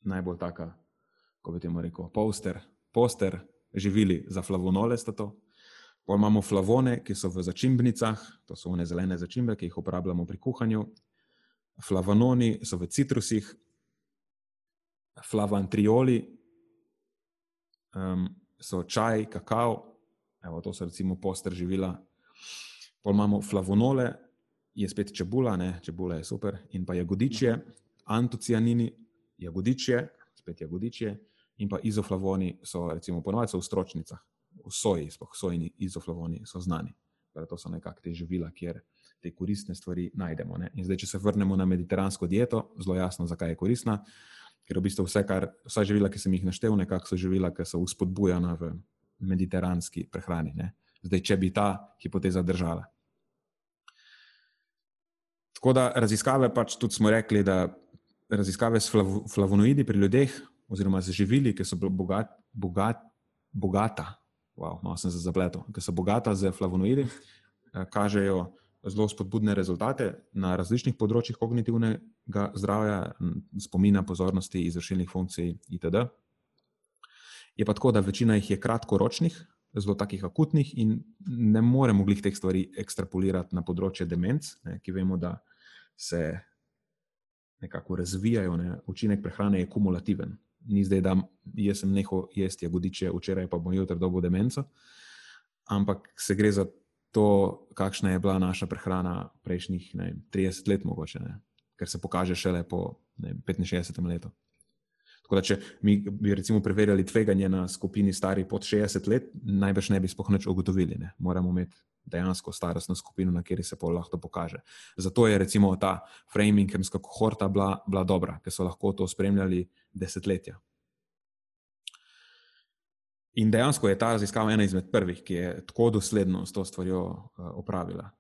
najbolj taka, kako bi temu rekel, poster, poster živili za flavonole. Potem imamo flavone, ki so v začimbnicah, to so one zelene začimbe, ki jih uporabljamo pri kuhanju. Flavononi so v citrusih, flavantrioli um, so čaj, kakao, Evo, to so recimo poster živila. Potem imamo flavonole, je spet čebula, ne? čebula je super, in pa jagodičje, antocianini, jagodičje, spet jagodičje in pa izoflavoni so, recimo, ponovadi v stročnicah, soji, sploh sojni izoflavoni so znani. Torej, to so nekakšne te živila, kjer te koristne stvari najdemo. Ne? In zdaj, če se vrnemo na mediteransko dieto, zelo jasno, zakaj je koristna. Ker v bistvu vse, kar, vsa živila, ki sem jih naštel, nekako so živila, ki so uspodbujana v mediteranski prehrani. Ne? Zdaj, če bi ta hipoteza držala. Tako da raziskave, pač tudi smo rekli, da raziskave s flavonoidi pri ljudeh oziroma z živili, ki so bogat, bogat, bogata, wow, malo sem se zapletel, ki so bogata z flavonoidi, eh, kažejo zelo spodbudne rezultate na različnih področjih kognitivnega zdravja, spomina, pozornosti, izvršilnih funkcij itd. Je pa tako, da večina jih je kratkoročnih, zelo takih akutnih, in ne moremo glih teh stvari ekstrapolirati na področje demenc, ne, ki vemo, da se nekako razvijajo. Ne. Učinek prehrane je kumulativen ni zdaj, da jaz sem nehal jesti jagodiče, včeraj pa bom jutri dobil demenco. Ampak se gre za to, kakšna je bila naša prehrana prejšnjih ne, 30 let, mogoče, ne, ker se pokaže šele po ne, 65 letu. Tako da, če mi bi recimo preverjali tveganje na skupini starih pod 60 let, najbrž ne bi spohnoč ugotovili. Ne. Moramo imeti dejansko starostno skupino, na kateri se lahko to pokaže. Zato je recimo ta framinghemska kohorta bila, bila dobra, ker so lahko to spremljali desetletja. In dejansko je ta raziskava ena izmed prvih, ki je tako dosledno s to stvarjo uh, opravila.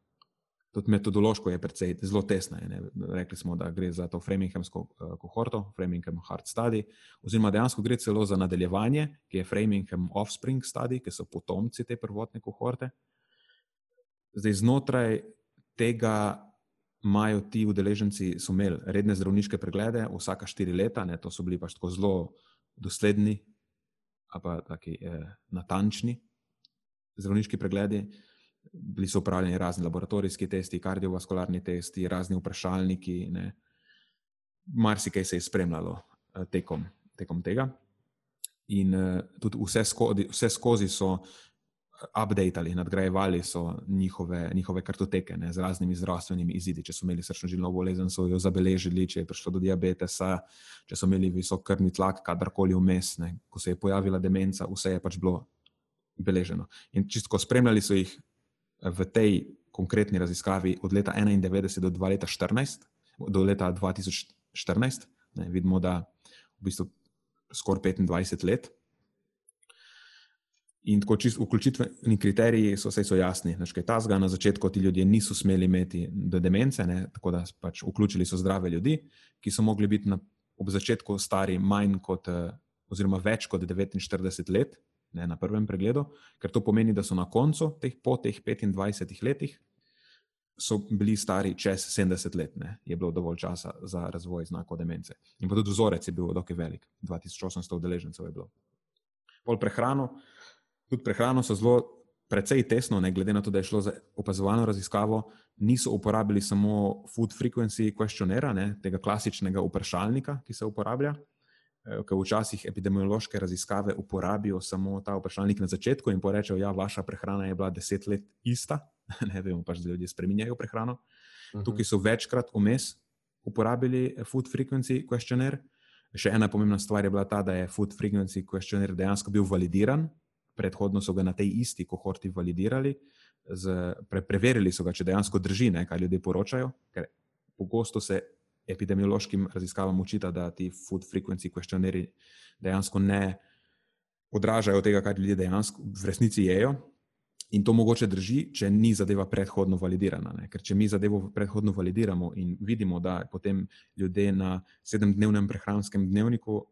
Tudi metodološko je precej zelo tesna. Je, Rekli smo, da gre za to Framinghamsko uh, kohorto, Framingham Hard Study, oziroma dejansko gre celo za nadaljevanje, ki je Framingham Offspring Study, ki so potomci te prvotne kohorte. Zdaj, znotraj tega imajo ti udeleženci imeli redne zdravniške preglede, vsaka štiri leta, ne, to so bili pač tako zelo dosledni, pa tako eh, natančni zdravniški pregledi bili so upravljeni razni laboratorijski testi, kardiovaskularni testi, razni vprašalniki. Marsikaj se je spremljalo uh, tekom, tekom tega. In uh, tudi vse skozi, vse skozi so updateali, nadgrajevali so njihove, njihove kartoteke ne, z raznimi zdravstvenimi izidi. Če so imeli srčno žilno bolezen, so jo zabeležili, če je prišlo do diabetesa, če so imeli visok krvni tlak, kadarkoli vmes, ne, ko se je pojavila demenca, vse je pač bilo beleženo. In čisto spremljali so jih v tej konkretni raziskavi od leta 1991 do, leta 14, do leta 2014. Ne, vidimo, da v bistvu skoraj 25 let. In tako vključitveni kriteriji so vse jasni. Nekaj tasga na začetku ti ljudje niso smeli imeti demence, ne, tako da pač vključili so zdrave ljudi, ki so mogli biti na, ob začetku stari manj kot, oziroma več kot 49 let, ne, na prvem pregledu, ker to pomeni, da so na koncu, teh, po teh 25 letih, bili stari čez 70 let, ne, je bilo dovolj časa za razvoj znakov demence. In pa tudi vzorec je bil dokaj velik, 2800 udeležencev je bilo. Pol prehrano, tudi prehrano so zelo. Predvsej tesno, ne, glede na to, da je šlo za opazovalno raziskavo, niso uporabili samo Food Frequency Questionnaire, ne, tega klasičnega vprašalnika, ki se uporablja, Eh, ker včasih epidemiološke raziskave uporabijo samo ta vprašalnik na začetku in porečejo, da ja, vaša prehrana je bila deset let ista, ne vemo pač, da ljudje spremenjajo prehrano. Uh -huh. Tukaj so večkrat vmes uporabili Food Frequency Questionnaire. Še ena pomembna stvar je bila ta, da je Food Frequency Questionnaire dejansko bil validiran, predhodno so ga na tej isti kohorti validirali, z, pre, preverili so ga, če dejansko drži, ne, kaj ljudje poročajo, ker pogosto se epidemiološkim raziskavam učita, da ti food frequency questionnaires dejansko ne odražajo tega, kar ljudje dejansko v resnici jedo. In to mogoče drži, če ni zadeva predhodno validirana. Ne? Ker če mi zadevo predhodno validiramo in vidimo, da potem ljudje na sedemdnevnem prehranskem dnevniku,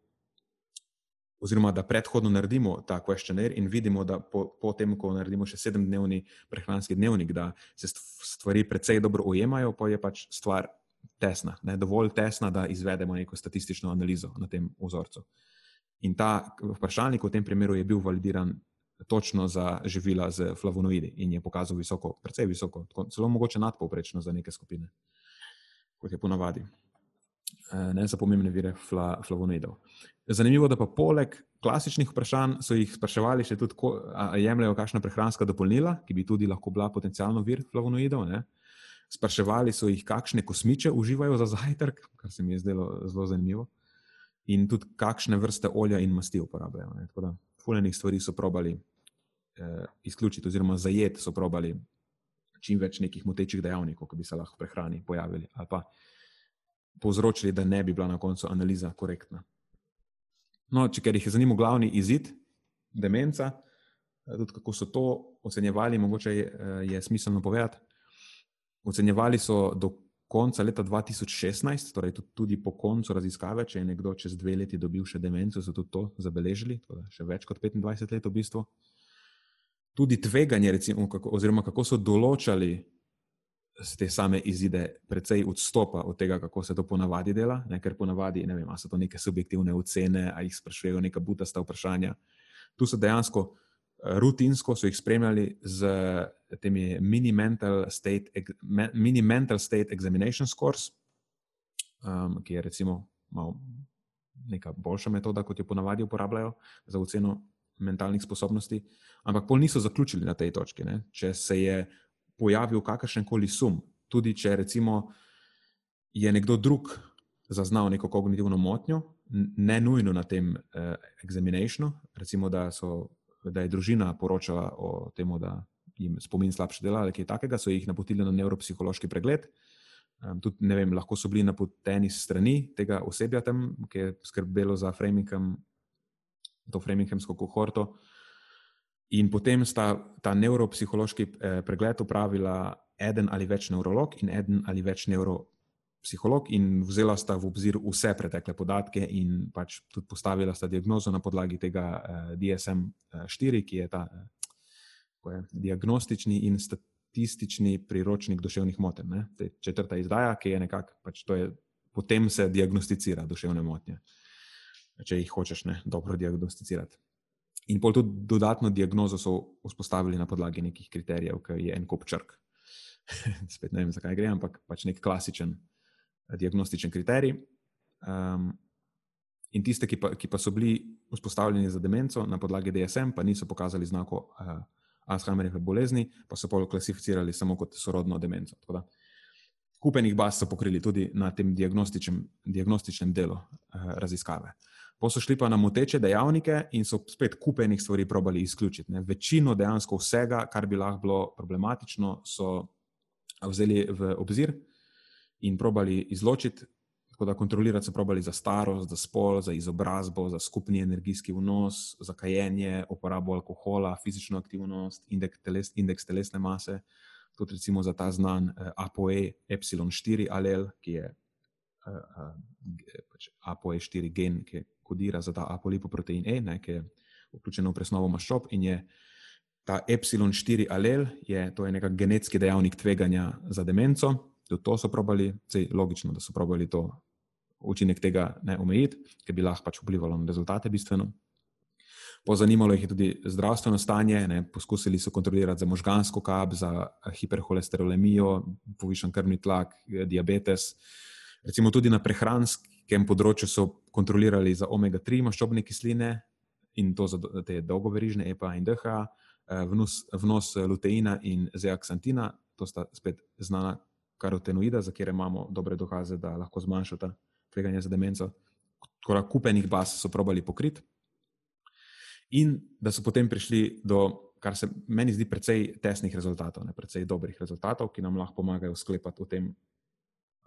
oziroma da predhodno naredimo ta questionnaire in vidimo, da po, po tem, ko naredimo še sedemdnevni prehranski dnevnik, da se stvari precej dobro ujemajo, pa je pač stvar tesna, ne, dovolj tesna, da izvedemo neko statistično analizo na tem vzorcu. In ta vprašalnik v tem primeru je bil validiran točno za živila z flavonoidi in je pokazal visoko, precej visoko, celo mogoče nadpovprečno za neke skupine, kot je ponavadi, eh, ne za pomembne vire fla, flavonoidov. Zanimivo je, da pa poleg klasičnih vprašanj so jih spraševali še tudi, ali jemljajo kakšna prehranska dopolnila, ki bi tudi lahko bila potencialno vir flavonoidov. Ne? Spraševali so jih, kakšne kosmiče uživajo za zajtrk, kar se mi je zdelo zelo zanimivo, in tudi kakšne vrste olja in masti uporabljajo. Ne. Tako da, fuljenih stvari so probali eh, izključiti, oziroma zajeti so probali čim več nekih motečih dejavnikov, ki bi se lahko v prehrani pojavili, ali pa povzročili, da ne bi bila na koncu analiza korektna. No, če ker jih je zanimal glavni izid, demenca, eh, tudi kako so to ocenjevali, mogoče je, eh, je smiselno povedati. Ocenjevali so do konca leta 2016, torej tudi po koncu raziskave, če je nekdo čez dve leti dobil še demenco, so tudi to zabeležili, še več kot 25 let v bistvu. Tudi tveganje, recimo, kako, oziroma kako so določali te same izide, precej odstopa od tega, kako se to ponavadi dela, ne, ker ponavadi, ne vem, so to neke subjektivne ocene, ali jih sprašujejo neka butasta vprašanja. Tu so dejansko rutinsko so jih spremljali z temi mini mental state, mini mental state examination scores, um, ki je recimo malo neka boljša metoda, kot jo ponavadi uporabljajo za oceno mentalnih sposobnosti. Ampak pol niso zaključili na tej točki. Ne? Če se je pojavil kakršen koli sum, tudi če recimo je nekdo drug zaznal neko kognitivno motnjo, ne nujno na tem uh, examinationu, recimo, da, so, da je družina poročala o tem, da jim spomin slabše dela ali kaj takega, so jih napotili na neuropsihološki pregled. Tudi, ne vem, lahko so bili napoteni strani tega osebja tam, ki je skrbelo za Framingham, to Framinghamsko kohorto. In potem sta ta neuropsihološki eh, pregled upravila eden ali več neurolog in eden ali več neuropsiholog, in vzela sta v obzir vse pretekle podatke, in pač tudi postavila sta diagnozo na podlagi tega eh, DSM-4, ki je ta eh, je, diagnostični in statistični priročnik duševnih motenj. Četrta izdaja, ki je nekako, pač potem se diagnosticira duševne motnje, če jih hočeš ne, dobro diagnosticirati. In pol tudi dodatno diagnozo so vzpostavili na podlagi nekih kriterijev, ki je en kop črk. spet ne vem, zakaj gre, ampak pač nek klasičen eh, diagnostičen kriterij. Um, in tiste, ki pa, ki pa so bili vzpostavljeni za demenco na podlagi DSM, pa niso pokazali znako uh, Alzheimerjeve bolezni, pa so pol klasificirali samo kot sorodno demenco. Kupenih baz so pokrili tudi na tem diagnostičnem, diagnostičnem delu uh, raziskave. Pa so šli pa na moteče dejavnike in so spet kupenih stvari probali izključiti. Ne. Večino dejansko vsega, kar bi lahko bilo problematično, so vzeli v obzir in probali izločiti. Tako da kontrolirati so probali za starost, za spol, za izobrazbo, za skupni energijski vnos, za kajenje, uporabo alkohola, fizično aktivnost, indeks, teles, indeks telesne mase, tudi recimo za ta znan uh, ApoE epsilon 4 alel, ki je pač ApoE4 gen, ki kodira za ta apolipoprotein E, ne, ki je vključen v presnovo maščob in je ta epsilon 4 alel, je, to je nekak genetski dejavnik tveganja za demenco. Tudi to so probali, sej logično, da so probali to učinek tega ne omejiti, ker bi lahko pač vplivalo na rezultate bistveno. Pozanimalo jih je tudi zdravstveno stanje, ne, poskusili so kontrolirati za možgansko kap, za hiperholesterolemijo, povišen krvni tlak, diabetes. Recimo tudi na prehranskem področju so kontrolirali za omega-3 maščobne kisline in to za te dolgoverižne EPA in DHA. Eh, vnos, vnos luteina in zeaksantina, to sta spet znana karotenoida, za katero imamo dobre dokaze, da lahko zmanjšata tveganje za demenco. Torej, kupenih baz so probali pokriti. In da so potem prišli do, kar se meni zdi, precej tesnih rezultatov, ne precej dobrih rezultatov, ki nam lahko pomagajo sklepati o tem,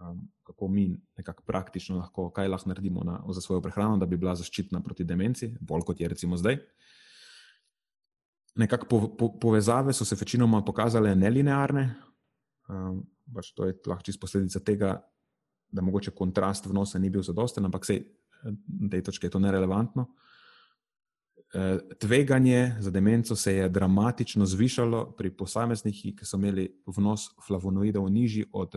um, kako mi nekako praktično lahko, kaj lahko naredimo na, za svojo prehrano, da bi bila zaščitna proti demenci, bolj kot je recimo zdaj. Nekako po, po, povezave so se večinoma pokazale nelinearne. Um, pač to je lahko čisto posledica tega, da mogoče kontrast vnosa ni bil zadosten, ampak sej, na tej točki je to nerelevantno. E, tveganje za demenco se je dramatično zvišalo pri posameznikih, ki so imeli vnos flavonoidov nižji od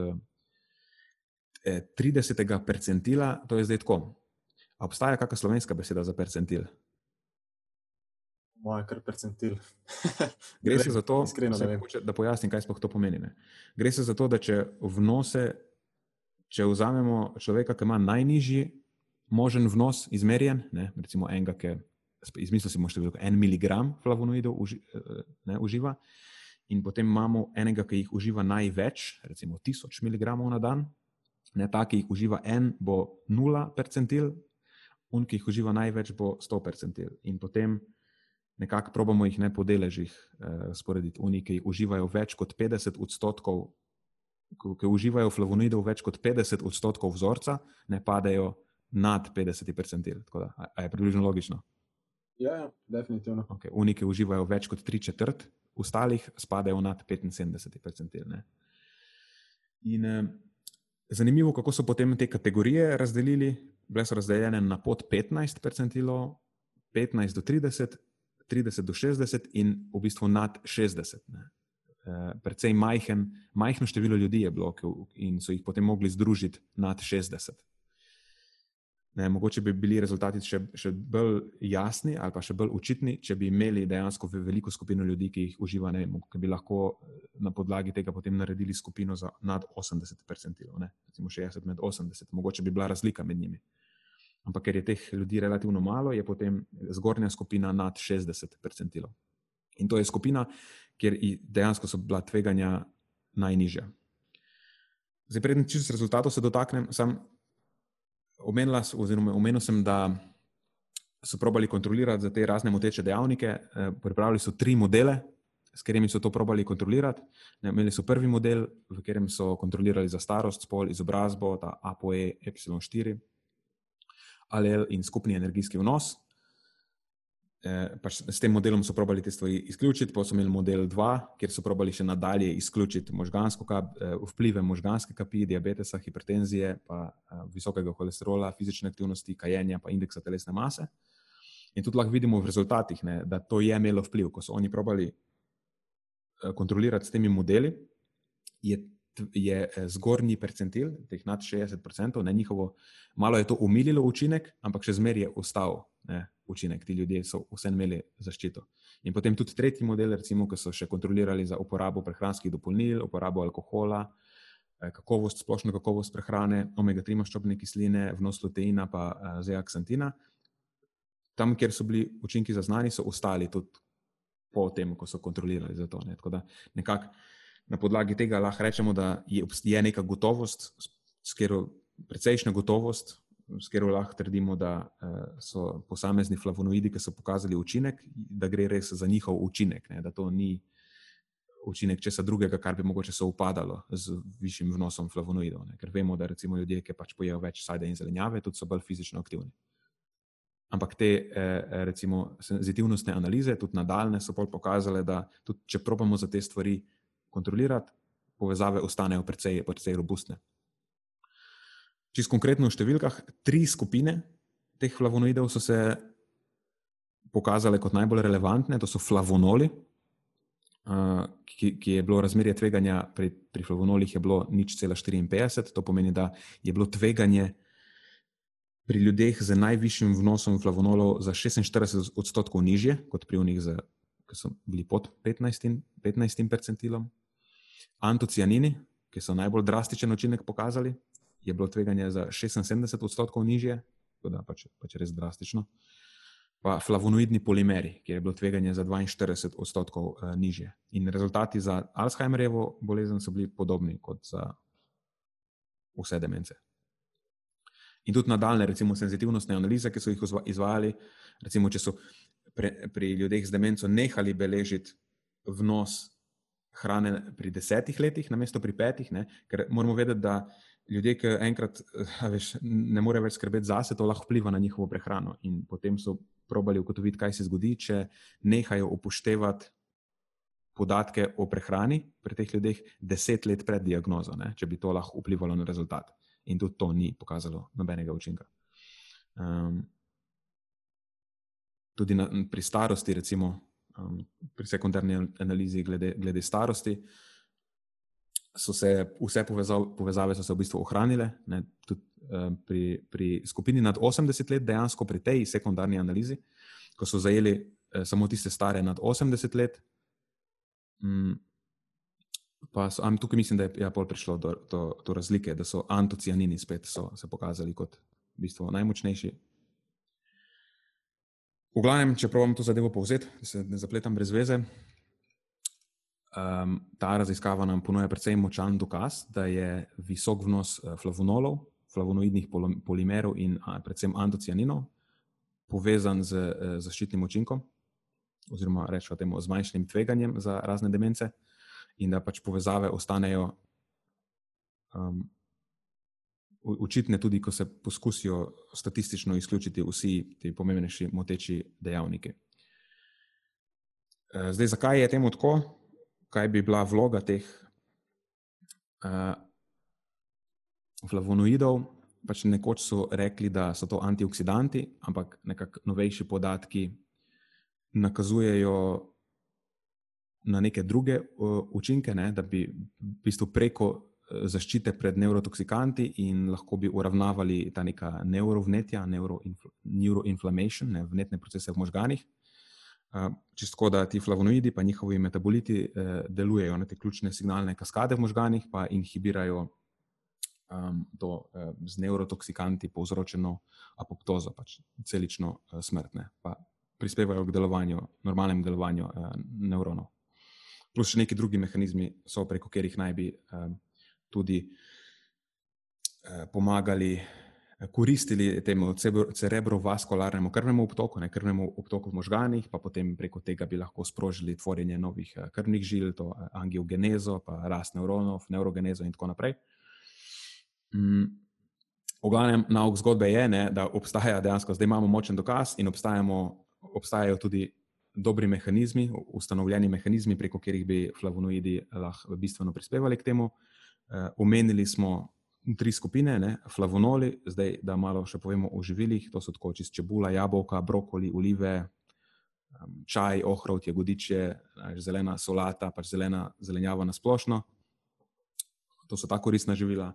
30. percentila. To je zdaj tako. Obstaja kakšna slovenska beseda za percentil? moja kar percentil. Gre se za to, Iskreno, da, hoče, da pojasnim, kaj sploh to pomeni. Ne. Gre se za to, da če vnose, če vzamemo človeka, ki ima najnižji možen vnos izmerjen, ne, recimo enega, ki izmislil si možete veliko, en miligram flavonoidov uži, ne, uživa, in potem imamo enega, ki jih uživa največ, recimo tisoč miligramov na dan, ne ta, ki jih uživa en, bo nula percentil, un, ki jih uživa največ, bo sto percentil. In potem nekako probamo jih ne po deležih uh, sporediti. Oni, ki uživajo več kot 50 odstotkov, ki uživajo flavonoidov več kot 50 odstotkov vzorca, ne padejo nad 50 percentil. Tako da je približno logično. Ja, ja definitivno. Okay. Oni, ki uživajo več kot 3 četrt, ostalih spadajo nad 75 percentil. Ne? In uh, zanimivo, kako so potem te kategorije razdelili. Bile so razdeljene na pod 15 percentilov, 15 do 30, 30 do 60 in v bistvu nad 60. Ne. Uh, predvsej majhen, majhno število ljudi je bilo in so jih potem mogli združiti nad 60. Ne, mogoče bi bili rezultati še, še bolj jasni ali pa še bolj očitni, če bi imeli dejansko veliko skupino ljudi, ki jih uživa, ne, ki bi lahko eh, na podlagi tega potem naredili skupino za nad 80 percentilov, recimo 60 med 80, mogoče bi bila razlika med njimi. Ampak ker je teh ljudi relativno malo, je potem zgornja skupina nad 60 percentilov. In to je skupina, kjer dejansko so bila tveganja najnižja. Zdaj, predtem, če se rezultatov se dotaknem, sam omenila, oziroma omenil sem, da so probali kontrolirati za te razne moteče dejavnike. Eh, pripravili so tri modele, s katerimi so to probali kontrolirati. Imeli so prvi model, v katerem so kontrolirali za starost, spol, izobrazbo, ta APOE, Y4, ALL in skupni energijski vnos. Eh, pač s tem modelom so probali te stvari izključiti, pa so imeli model 2, kjer so probali še nadalje izključiti možgansko kap, eh, vplive možganske kapi, diabetesa, hipertenzije, pa eh, visokega holesterola, fizične aktivnosti, kajenja, pa indeksa telesne mase. In tudi lahko vidimo v rezultatih, ne, da to je imelo vpliv. Ko so oni probali kontrolirati s temi modeli, je, je zgornji percentil, teh nad 60%, ne njihovo, malo je to umililo učinek, ampak še zmeraj je ostal ne, učinek. Ti ljudje so vse imeli zaščito. In potem tudi tretji model, recimo, ki so še kontrolirali za uporabo prehranskih dopolnil, uporabo alkohola, eh, kakovost, splošno kakovost prehrane, omega-3 maščobne kisline, vnos luteina, pa eh, zeaksantina. Tam, kjer so bili učinki zaznani, so ostali tudi po tem, ko so kontrolirali za to. Ne. Tako da nekako na podlagi tega lahko rečemo, da je, je neka gotovost, s katero precejšnja gotovost, s katero lahko trdimo, da uh, so posamezni flavonoidi, ki so pokazali učinek, da gre res za njihov učinek, ne, da to ni učinek česa drugega, kar bi mogoče se upadalo z višjim vnosom flavonoidov. Ne, ker vemo, da recimo ljudje, ki pač pojejo več sajda in zelenjave, tudi so bolj fizično aktivni. Ampak te eh, recimo senzitivnostne analize, tudi nadaljne, so pokazale, da tudi če probamo za te stvari kontrolirati, povezave ostanejo precej, precej robustne. Čisto konkretno v številkah, tri skupine teh flavonoidov so se pokazale kot najbolj relevantne. To so flavonoli, ki, ki je bilo razmerje tveganja pri, pri flavonolih je bilo nič cela 54. To pomeni, da je bilo tveganje pri ljudeh z najvišjim vnosom flavonolov za 46 odstotkov nižje kot pri unih, ki so bili pod 15, 15 percentilom. Antocianini, ki so najbolj drastičen učinek pokazali, je bilo tveganje za 76 odstotkov nižje, tako da pač, pač res drastično. Pa flavonoidni polimeri, kjer je bilo tveganje za 42 odstotkov uh, nižje. In rezultati za Alzheimerjevo bolezen so bili podobni kot za vse demence. In tudi nadaljne, recimo, senzitivnostne analize, ki so jih izvajali, recimo, če so pre, pri ljudeh z demenco nehali beležiti vnos hrane pri desetih letih, namesto pri petih, ne? ker moramo vedeti, da ljudje, ki enkrat veš, ne morejo več skrbeti zase, to lahko vpliva na njihovo prehrano. In potem so probali ugotoviti, kaj se zgodi, če nehajo upoštevati podatke o prehrani pri teh ljudeh deset let pred diagnozo, ne? če bi to lahko vplivalo na rezultat. In tudi to ni pokazalo nobenega učinka. Um, tudi na, pri starosti, recimo um, pri sekundarni analizi glede, glede starosti, so se vse povezav, povezave se v bistvu ohranile. Ne, tudi, um, pri, pri skupini nad 80 let, dejansko pri tej sekundarni analizi, ko so zajeli uh, samo tiste stare nad 80 let. Um, Pa so, tukaj mislim, da je ja, prišlo do, do, do razlike, da so antocianini spet so se pokazali kot v bistvu najmočnejši. V glavnem, če pravim to zadevo povzeti, da se ne zapletam brez veze, Um, ta raziskava nam ponuja precej močan dokaz, da je visok vnos eh, flavonolov, flavonoidnih polimerov in a, predvsem antocianinov povezan z eh, zaščitnim učinkom, oziroma rečemo temu zmanjšanim tveganjem za razne demence, in da pač povezave ostanejo um, učitne, tudi ko se poskusijo statistično izključiti vsi ti pomembnejši moteči dejavniki. Eh, zdaj, zakaj je temu tako? kaj bi bila vloga teh uh, flavonoidov. Pač nekoč so rekli, da so to antioksidanti, ampak nekako novejši podatki nakazujejo na neke druge uh, učinke, ne, da bi v bistvu preko zaščite pred neurotoksikanti in lahko bi uravnavali ta neka neurovnetja, neuroinflammation, ne, vnetne procese v možganih. Čisto da ti flavonoidi in njihovi metaboliti eh, delujejo na te ključne signalne kaskade v možganjih, pa inhibirajo um, to eh, z neurotoksikanti povzročeno apoptozo, pač celično eh, smrtne, pa prispevajo k delovanju, normalnemu delovanju eh, nevronov. Plus še neki drugi mehanizmi so, preko katerih naj bi eh, tudi eh, pomagali koristili temu cerebrovaskularnemu krvnemu obtoku, ne krvnemu obtoku v možganjih, pa potem preko tega bi lahko sprožili tvorjenje novih eh, krvnih žil, to angiogenezo, pa rast nevronov, neurogenezo in tako naprej. Mm. V glavnem, nauk zgodbe je, ne, da obstaja dejansko, zdaj imamo močen dokaz in obstajajo tudi dobri mehanizmi, ustanovljeni mehanizmi, preko katerih bi flavonoidi lahko bistveno prispevali k temu. Omenili uh, smo tri skupine, ne? flavonoli, zdaj da malo še povemo o živilih. To so tako čist čebula, jabolka, brokoli, olive, čaj, ohrovt, jagodiče, zelena solata, pač zelena zelenjava na splošno. To so ta koristna živila.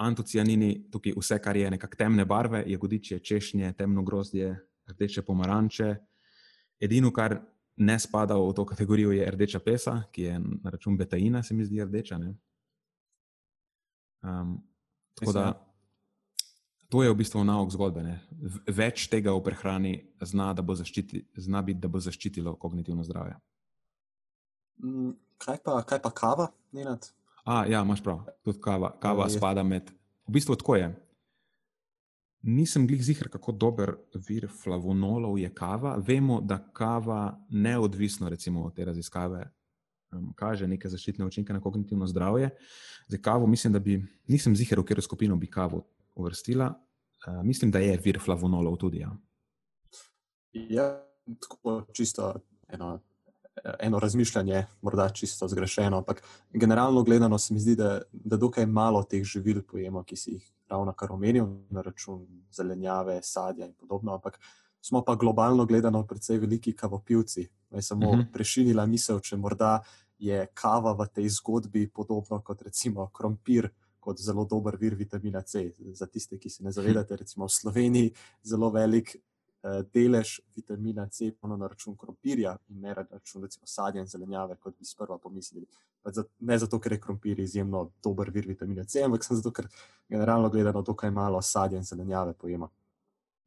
Antocianini, tukaj vse, kar je nekako temne barve, jagodiče, češnje, temno grozdje, rdeče pomaranče. Edino, kar ne spada v to kategorijo, je rdeča pesa, ki je na račun betaina, se mi zdi rdeča. Um, tako da to je v bistvu nauk zgodbe. Ne? Več tega v prehrani zna, da bo, zaščiti, zna biti, da bo zaščitilo kognitivno zdravje. Mm, kaj pa, kaj pa kava, Nenad? A, ja, imaš prav, tudi kava, kava ja, spada med. V bistvu tako je. Nisem glih zihar, kako dober vir flavonolov je kava. Vemo, da kava neodvisno recimo, od te raziskave um, kaže neke zaščitne učinke na kognitivno zdravje. Zdaj, kavo, mislim, da bi, nisem zihar, v katero skupino bi kavo uvrstila. Uh, mislim, da je vir flavonolov tudi. Ja, ja tako čisto eno eno razmišljanje, morda čisto zgrešeno, ampak generalno gledano se mi zdi, da, da dokaj malo teh živil pojemo, ki si jih ravno kar omenil, na račun zelenjave, sadja in podobno. Ampak smo pa globalno gledano precej veliki kavopivci. Naj samo uh mhm. -huh. prešinila misel, če morda je kava v tej zgodbi podobno kot recimo krompir. Kot zelo dober vir vitamina C. Za tiste, ki se ne zavedate, recimo v Sloveniji, zelo velik Eh, delež vitamina C na račun krompirja in ne na račun recimo, sadja in zelenjave, kot bi sprva pomislili. Ne zato, ker je krompir izjemno dober vir vitamina C, ampak zato, ker generalno gledano dokaj malo sadja in zelenjave pojema.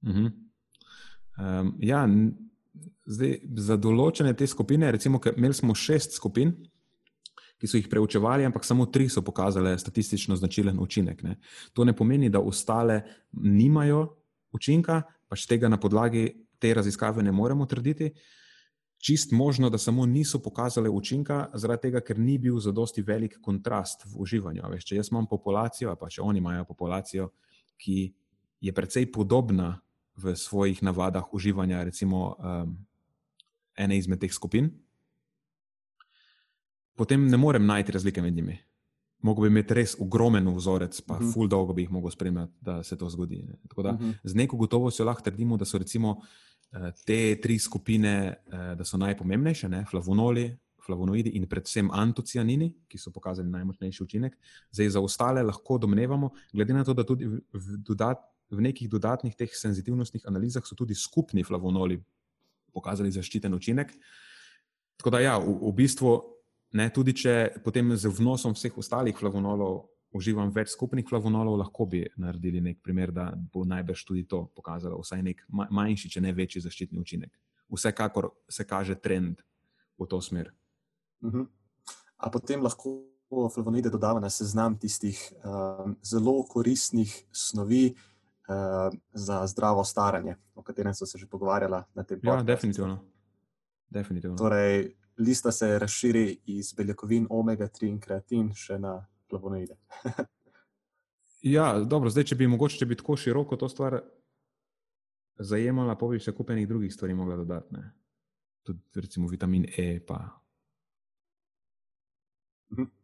Uh -huh. um, ja, zdaj, za določene te skupine, recimo, imeli smo šest skupin. Ki so jih preučevali, ampak samo tri so pokazale statistično značilen učinek. Ne. To ne pomeni, da ostale nimajo učinka, pač tega na podlagi te raziskave ne moremo trditi. Čist možno, da samo niso pokazale učinka, zaradi tega, ker ni bil zadosti velik kontrast v uživanju. Veš, če jaz imam populacijo, pa če oni imajo populacijo, ki je precej podobna v svojih navadah uživanja, recimo um, ene izmed teh skupin, potem ne morem najti razlike med njimi. Mogoče bi imel res ogromen vzorec, pa uh mhm. -huh. ful dolgo bi jih lahko spremljal, da se to zgodi. Da uh mhm. -huh. z neko gotovostjo lahko trdimo, da so recimo eh, te tri skupine, eh, da so najpomembnejše, ne, flavonoli, flavonoidi in predvsem antocianini, ki so pokazali najmočnejši učinek. Zdaj za ostale lahko domnevamo, glede na to, da tudi dodat, v nekih dodatnih teh senzitivnostnih analizah so tudi skupni flavonoli pokazali zaščiten učinek. Tako da ja, v, v bistvu. Ne, tudi če potem z vnosom vseh ostalih flavonolov uživam več skupnih flavonolov, lahko bi naredili nek primer, da bo najbrž tudi to pokazalo vsaj nek manjši, če ne večji zaščitni učinek. Vsekakor se kaže trend v to smer. Uh mhm. -huh. A potem lahko flavonoide dodamo na seznam tistih um, zelo koristnih snovi uh, za zdravo staranje, o katerem so se že pogovarjala na tem področju. Ja, definitivno. definitivno. Torej, lista se razširi iz beljakovin omega-3 in kreatin še na flavonoide. ja, dobro, zdaj, če bi mogoče, če bi tako široko to stvar zajemala, pa bi še kupenih drugih stvari mogla dodati. Ne? Tudi, recimo, vitamin E. Pa. Mhm.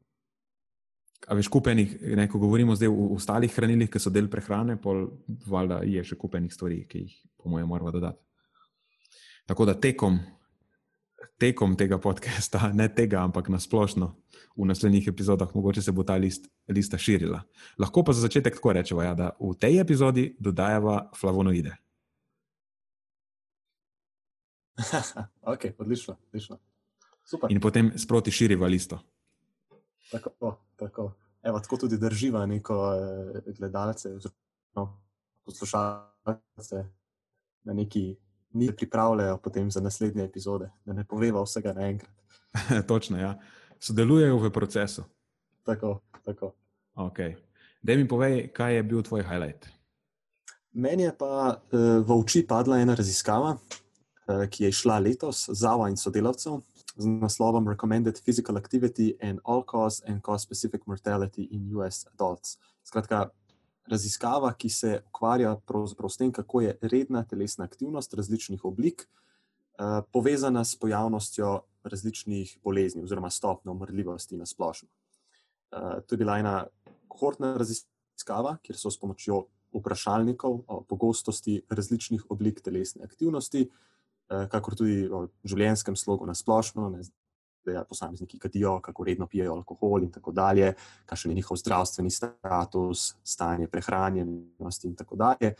A veš, kupenih, ne, ko govorimo zdaj o ostalih hranilih, ki so del prehrane, pol valjda je še kupenih stvari, ki jih, po mojem, moramo dodati. Tako da tekom tekom tega podcasta, ne tega, ampak na splošno v naslednjih epizodah, mogoče se bo ta list, lista širila. Lahko pa za začetek tako rečemo, ja, da v tej epizodi dodajamo flavonoide. ok, odlično, odlično. In potem sproti širiva listo. Tako, tako. Evo, tako tudi drživa neko eh, gledalce, oziroma poslušalce na neki ni pripravljajo potem za naslednje epizode, da ne poveva vsega naenkrat. Točno, ja. Sodelujejo v procesu. Tako, tako. Okay. Da mi povej, kaj je bil tvoj highlight. Meni je pa uh, v oči padla ena raziskava, uh, ki je šla letos Zava in sodelavcev z naslovom Recommended Physical Activity and All Cause and Cause Specific Mortality in US Adults. Skratka, raziskava, ki se ukvarja s tem, kako je redna telesna aktivnost različnih oblik uh, povezana s pojavnostjo različnih bolezni oziroma stopnjo umrljivosti na splošno. Uh, to je bila ena kohortna raziskava, kjer so s pomočjo vprašalnikov o pogostosti različnih oblik telesne aktivnosti, uh, kakor tudi o življenjskem slogu na splošno, ne, da posamezniki kadijo, kako redno pijejo alkohol in tako dalje, kakšen je njihov zdravstveni status, stanje prehranjenosti in tako dalje.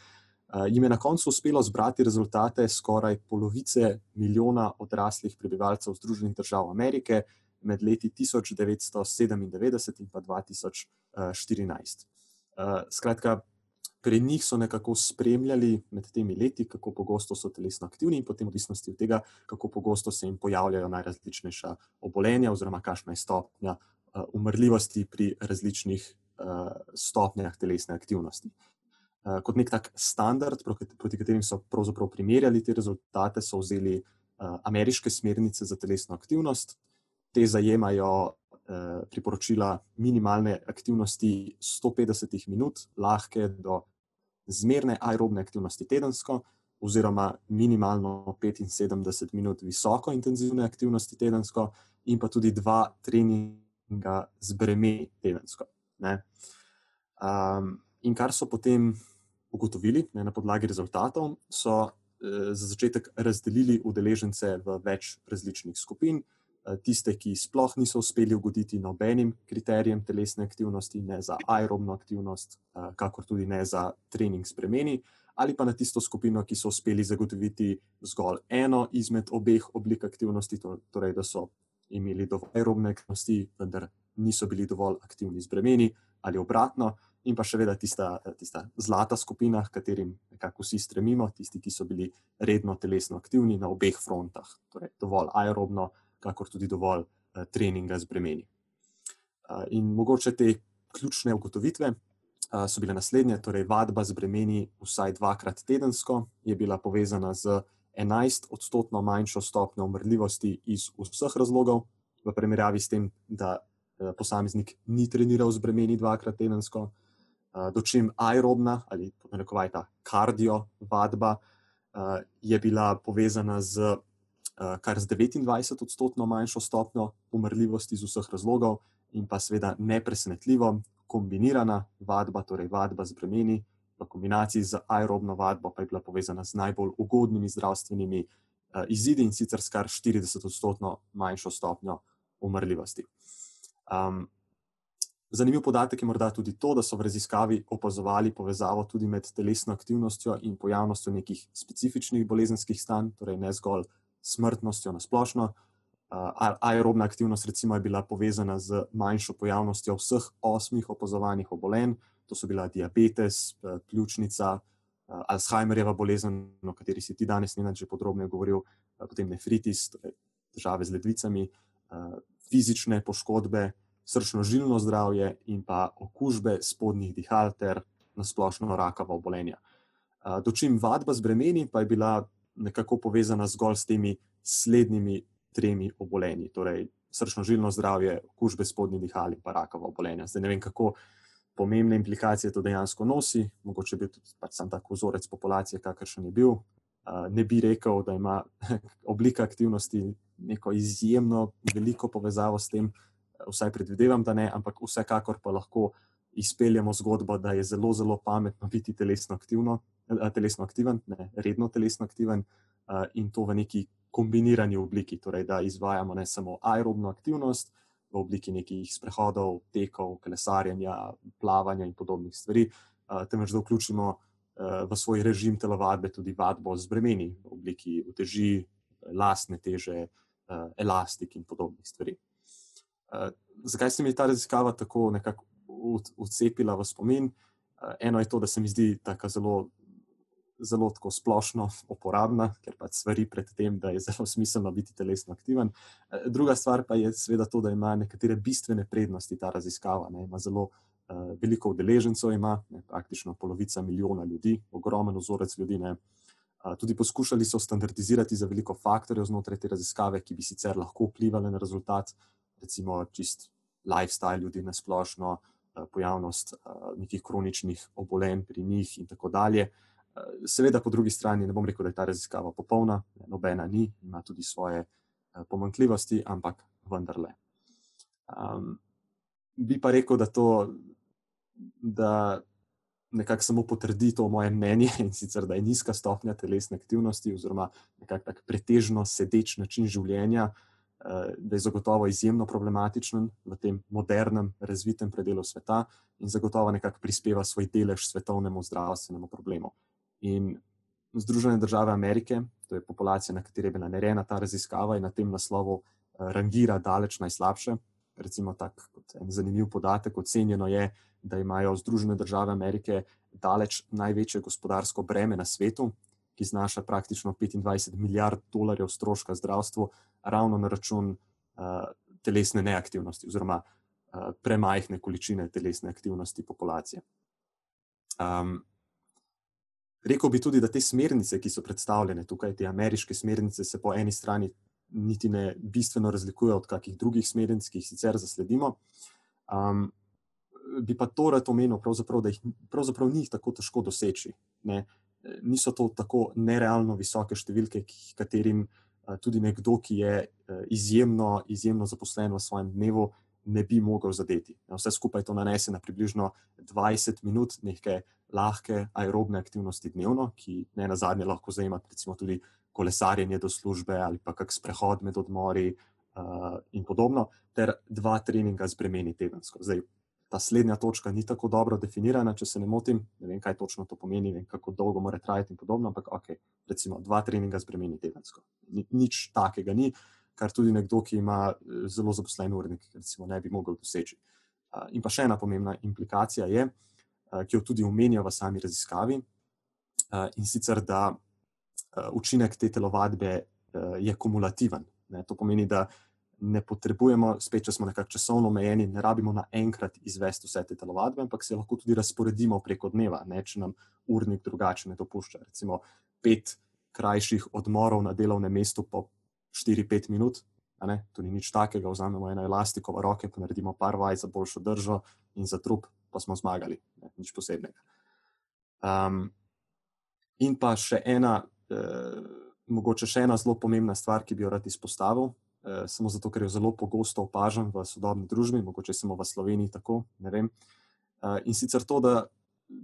Uh, jim je na koncu uspelo zbrati rezultate skoraj polovice milijona odraslih prebivalcev Združenih držav Amerike med leti 1997 in 2014. Uh, skratka, pri njih so nekako spremljali med temi leti, kako pogosto so telesno aktivni in potem odvisnosti od tega, kako pogosto se jim pojavljajo najrazličnejša obolenja oziroma kakšna je stopnja uh, umrljivosti pri različnih uh, stopnjah telesne aktivnosti. Uh, kot nek tak standard, proti katerim so pravzaprav primerjali te rezultate, so vzeli uh, ameriške smernice za telesno aktivnost. Te zajemajo priporočila minimalne aktivnosti 150 minut, lahke do zmerne aerobne aktivnosti tedensko, oziroma minimalno 75 minut visoko intenzivne aktivnosti tedensko, in pa tudi dva treninga z bremeni tedensko. Um, in kar so potem ugotovili ne, na podlagi rezultatov, so eh, za začetek razdelili udeležence v več različnih skupin. Eh, tiste, ki sploh niso uspeli ugoditi nobenim kriterijem telesne aktivnosti, ne za aerobno aktivnost, eh, kakor tudi ne za trening spremeni, ali pa na tisto skupino, ki so uspeli zagotoviti zgolj eno izmed obeh oblik aktivnosti, torej da so imeli dovolj aerobne aktivnosti, vendar niso bili dovolj aktivni z bremeni, ali obratno. In pa še vedno tista, tista zlata skupina, katerim nekako vsi stremimo, tisti, ki so bili redno telesno aktivni na obeh frontah, torej dovolj aerobno, kakor tudi dovolj uh, treninga z bremeni. Uh, in mogoče te ključne ugotovitve uh, so bile naslednje: torej, vadba z bremeni vsaj dvakrat tedensko je bila povezana z 11 odstotno manjšo stopnjo umrljivosti iz vseh razlogov, v primerjavi s tem, da posameznik ni treniral z bremeni dvakrat tedensko. Dočim aerobna ali pomenekovaj ta kardio vadba je bila povezana z Eh, kar z 29 odstotno manjšo stopnjo umrljivosti iz vseh razlogov, in pa seveda nepresenetljivo kombinirana vadba, torej vadba z bremeni, v kombinaciji z aerobno vadbo, pa je bila povezana z najbolj ugodnimi zdravstvenimi uh, izidi in sicer s kar 40 odstotno manjšo stopnjo umrljivosti. Um, zanimiv podatek je morda tudi to, da so v raziskavi opazovali povezavo tudi med telesno aktivnostjo in pojavnostjo nekih specifičnih bolezenskih stanj, torej ne zgolj smrtnostjo na splošno. Aerobna aktivnost recimo, je bila povezana z manjšo pojavnostjo vseh osmih opazovanih obolenj, to so bila diabetes, pljučnica, Alzheimerjeva bolezen, o kateri si ti danes ne že podrobneje govoril, potem nefritis, torej težave z ledvicami, fizične poškodbe, srčno-žilno zdravje in pa okužbe spodnjih dihal ter na splošno rakava obolenja. Dočim vadba z bremeni pa je bila nekako povezana zgolj s temi slednjimi tremi obolenji, torej srčno-žilno zdravje, okužbe spodnjih dihal in pa rakava obolenja. Zdaj ne vem, kako pomembne implikacije to dejansko nosi, mogoče bi tudi pač sam tak vzorec populacije, kakršen je bil. Ne bi rekel, da ima oblika aktivnosti neko izjemno veliko povezavo s tem, vsaj predvidevam, da ne, ampak vsekakor pa lahko izpeljemo zgodbo, da je zelo, zelo pametno biti telesno aktivno, telesno aktiven, ne, redno telesno aktiven uh, in to v neki kombinirani obliki, torej da izvajamo ne samo aerobno aktivnost v obliki nekih sprehodov, tekov, kolesarjenja, plavanja in podobnih stvari, uh, temveč da vključimo uh, v svoj režim telovadbe tudi vadbo z bremeni v obliki uteži, lastne teže, elastik in podobnih stvari. Zakaj se mi ta raziskava tako nekako vcepila v spomin? Uh, eno je to, da se mi zdi tako zelo zelo splošno uporabna, ker pač stvari pred tem, da je zelo smiselno biti telesno aktiven. Eh, druga stvar pa je seveda to, da ima nekatere bistvene prednosti ta raziskava. Ne? Ima zelo uh, veliko udeležencev ima, ne, praktično polovica milijona ljudi, ogromen vzorec ljudi. Ne. Uh, tudi poskušali so standardizirati za veliko faktorjev znotraj te raziskave, ki bi sicer lahko vplivali na rezultat, recimo čist lifestyle ljudi na splošno, uh, pojavnost uh, nekih kroničnih obolenj pri njih in tako dalje. Seveda, po drugi strani, ne bom rekel, da je ta raziskava popolna, nobena ni, ima tudi svoje pomankljivosti, ampak vendarle. Um, bi pa rekel, da to da nekako samo potrdi to moje mnenje in sicer, da je nizka stopnja telesne aktivnosti, oziroma nekako tak pretežno sedeč način življenja, uh, da je zagotovo izjemno problematičen v tem modernem, razvitem predelu sveta in zagotovo nekako prispeva svoj delež svetovnemu zdravstvenemu problemu. In Združene države Amerike, to je populacija, na kateri je bila narejena ta raziskava, in na tem naslovu rangira daleč najslabše, recimo tak kot en zanimiv podatek, ocenjeno je, da imajo Združene države Amerike daleč največje gospodarsko breme na svetu, ki znaša praktično 25 milijard dolarjev stroška zdravstvu, ravno na račun uh, telesne neaktivnosti oziroma uh, premajhne količine telesne aktivnosti populacije. Um, rekel bi tudi, da te smernice, ki so predstavljene tukaj, te ameriške smernice, se po eni strani niti ne bistveno razlikuje od kakih drugih smernic, ki jih sicer zasledimo. Um, bi pa to rad omenil, pravzaprav, da jih pravzaprav ni tako težko doseči. Ne? Niso to tako nerealno visoke številke, katerim tudi nekdo, ki je izjemno, izjemno zaposlen v svojem dnevu, ne bi mogel zadeti. Vse skupaj to nanese na približno 20 minut neke lahke aerobne aktivnosti dnevno, ki ne na zadnje lahko zajema tudi kolesarjenje do službe ali pa kak sprehod med odmori uh, in podobno, ter dva treninga z bremeni tedensko. Zdaj, ta slednja točka ni tako dobro definirana, če se ne motim, ne vem, kaj točno to pomeni, vem, kako dolgo mora trajati in podobno, ampak ok, recimo dva treninga z bremeni tedensko. Ni, nič takega ni, kar tudi nekdo, ki ima eh, zelo zaposlen urnik, recimo ne bi mogel doseči. Uh, in pa še ena pomembna implikacija je, uh, ki jo tudi omenja v sami raziskavi, uh, in sicer da Eh, učinek te telovadbe eh, je kumulativen. Ne, to pomeni, da ne potrebujemo, spet, če smo nekako časovno omejeni, ne rabimo naenkrat izvesti vse te telovadbe, ampak se lahko tudi razporedimo preko dneva, ne, če nam urnik drugače ne dopušča. Recimo pet krajših odmorov na delovnem mestu po 4-5 minut. Ne, to ni nič takega, vzamemo eno elastiko v roke, pa naredimo par vaj za boljšo držo in za trup, pa smo zmagali, ne, nič posebnega. Um, in pa še ena eh, mogoče še ena zelo pomembna stvar, ki bi jo rad izpostavil, eh, samo zato, ker jo zelo pogosto opažam v sodobni družbi, mogoče samo v Sloveniji tako. Eh, in sicer to, da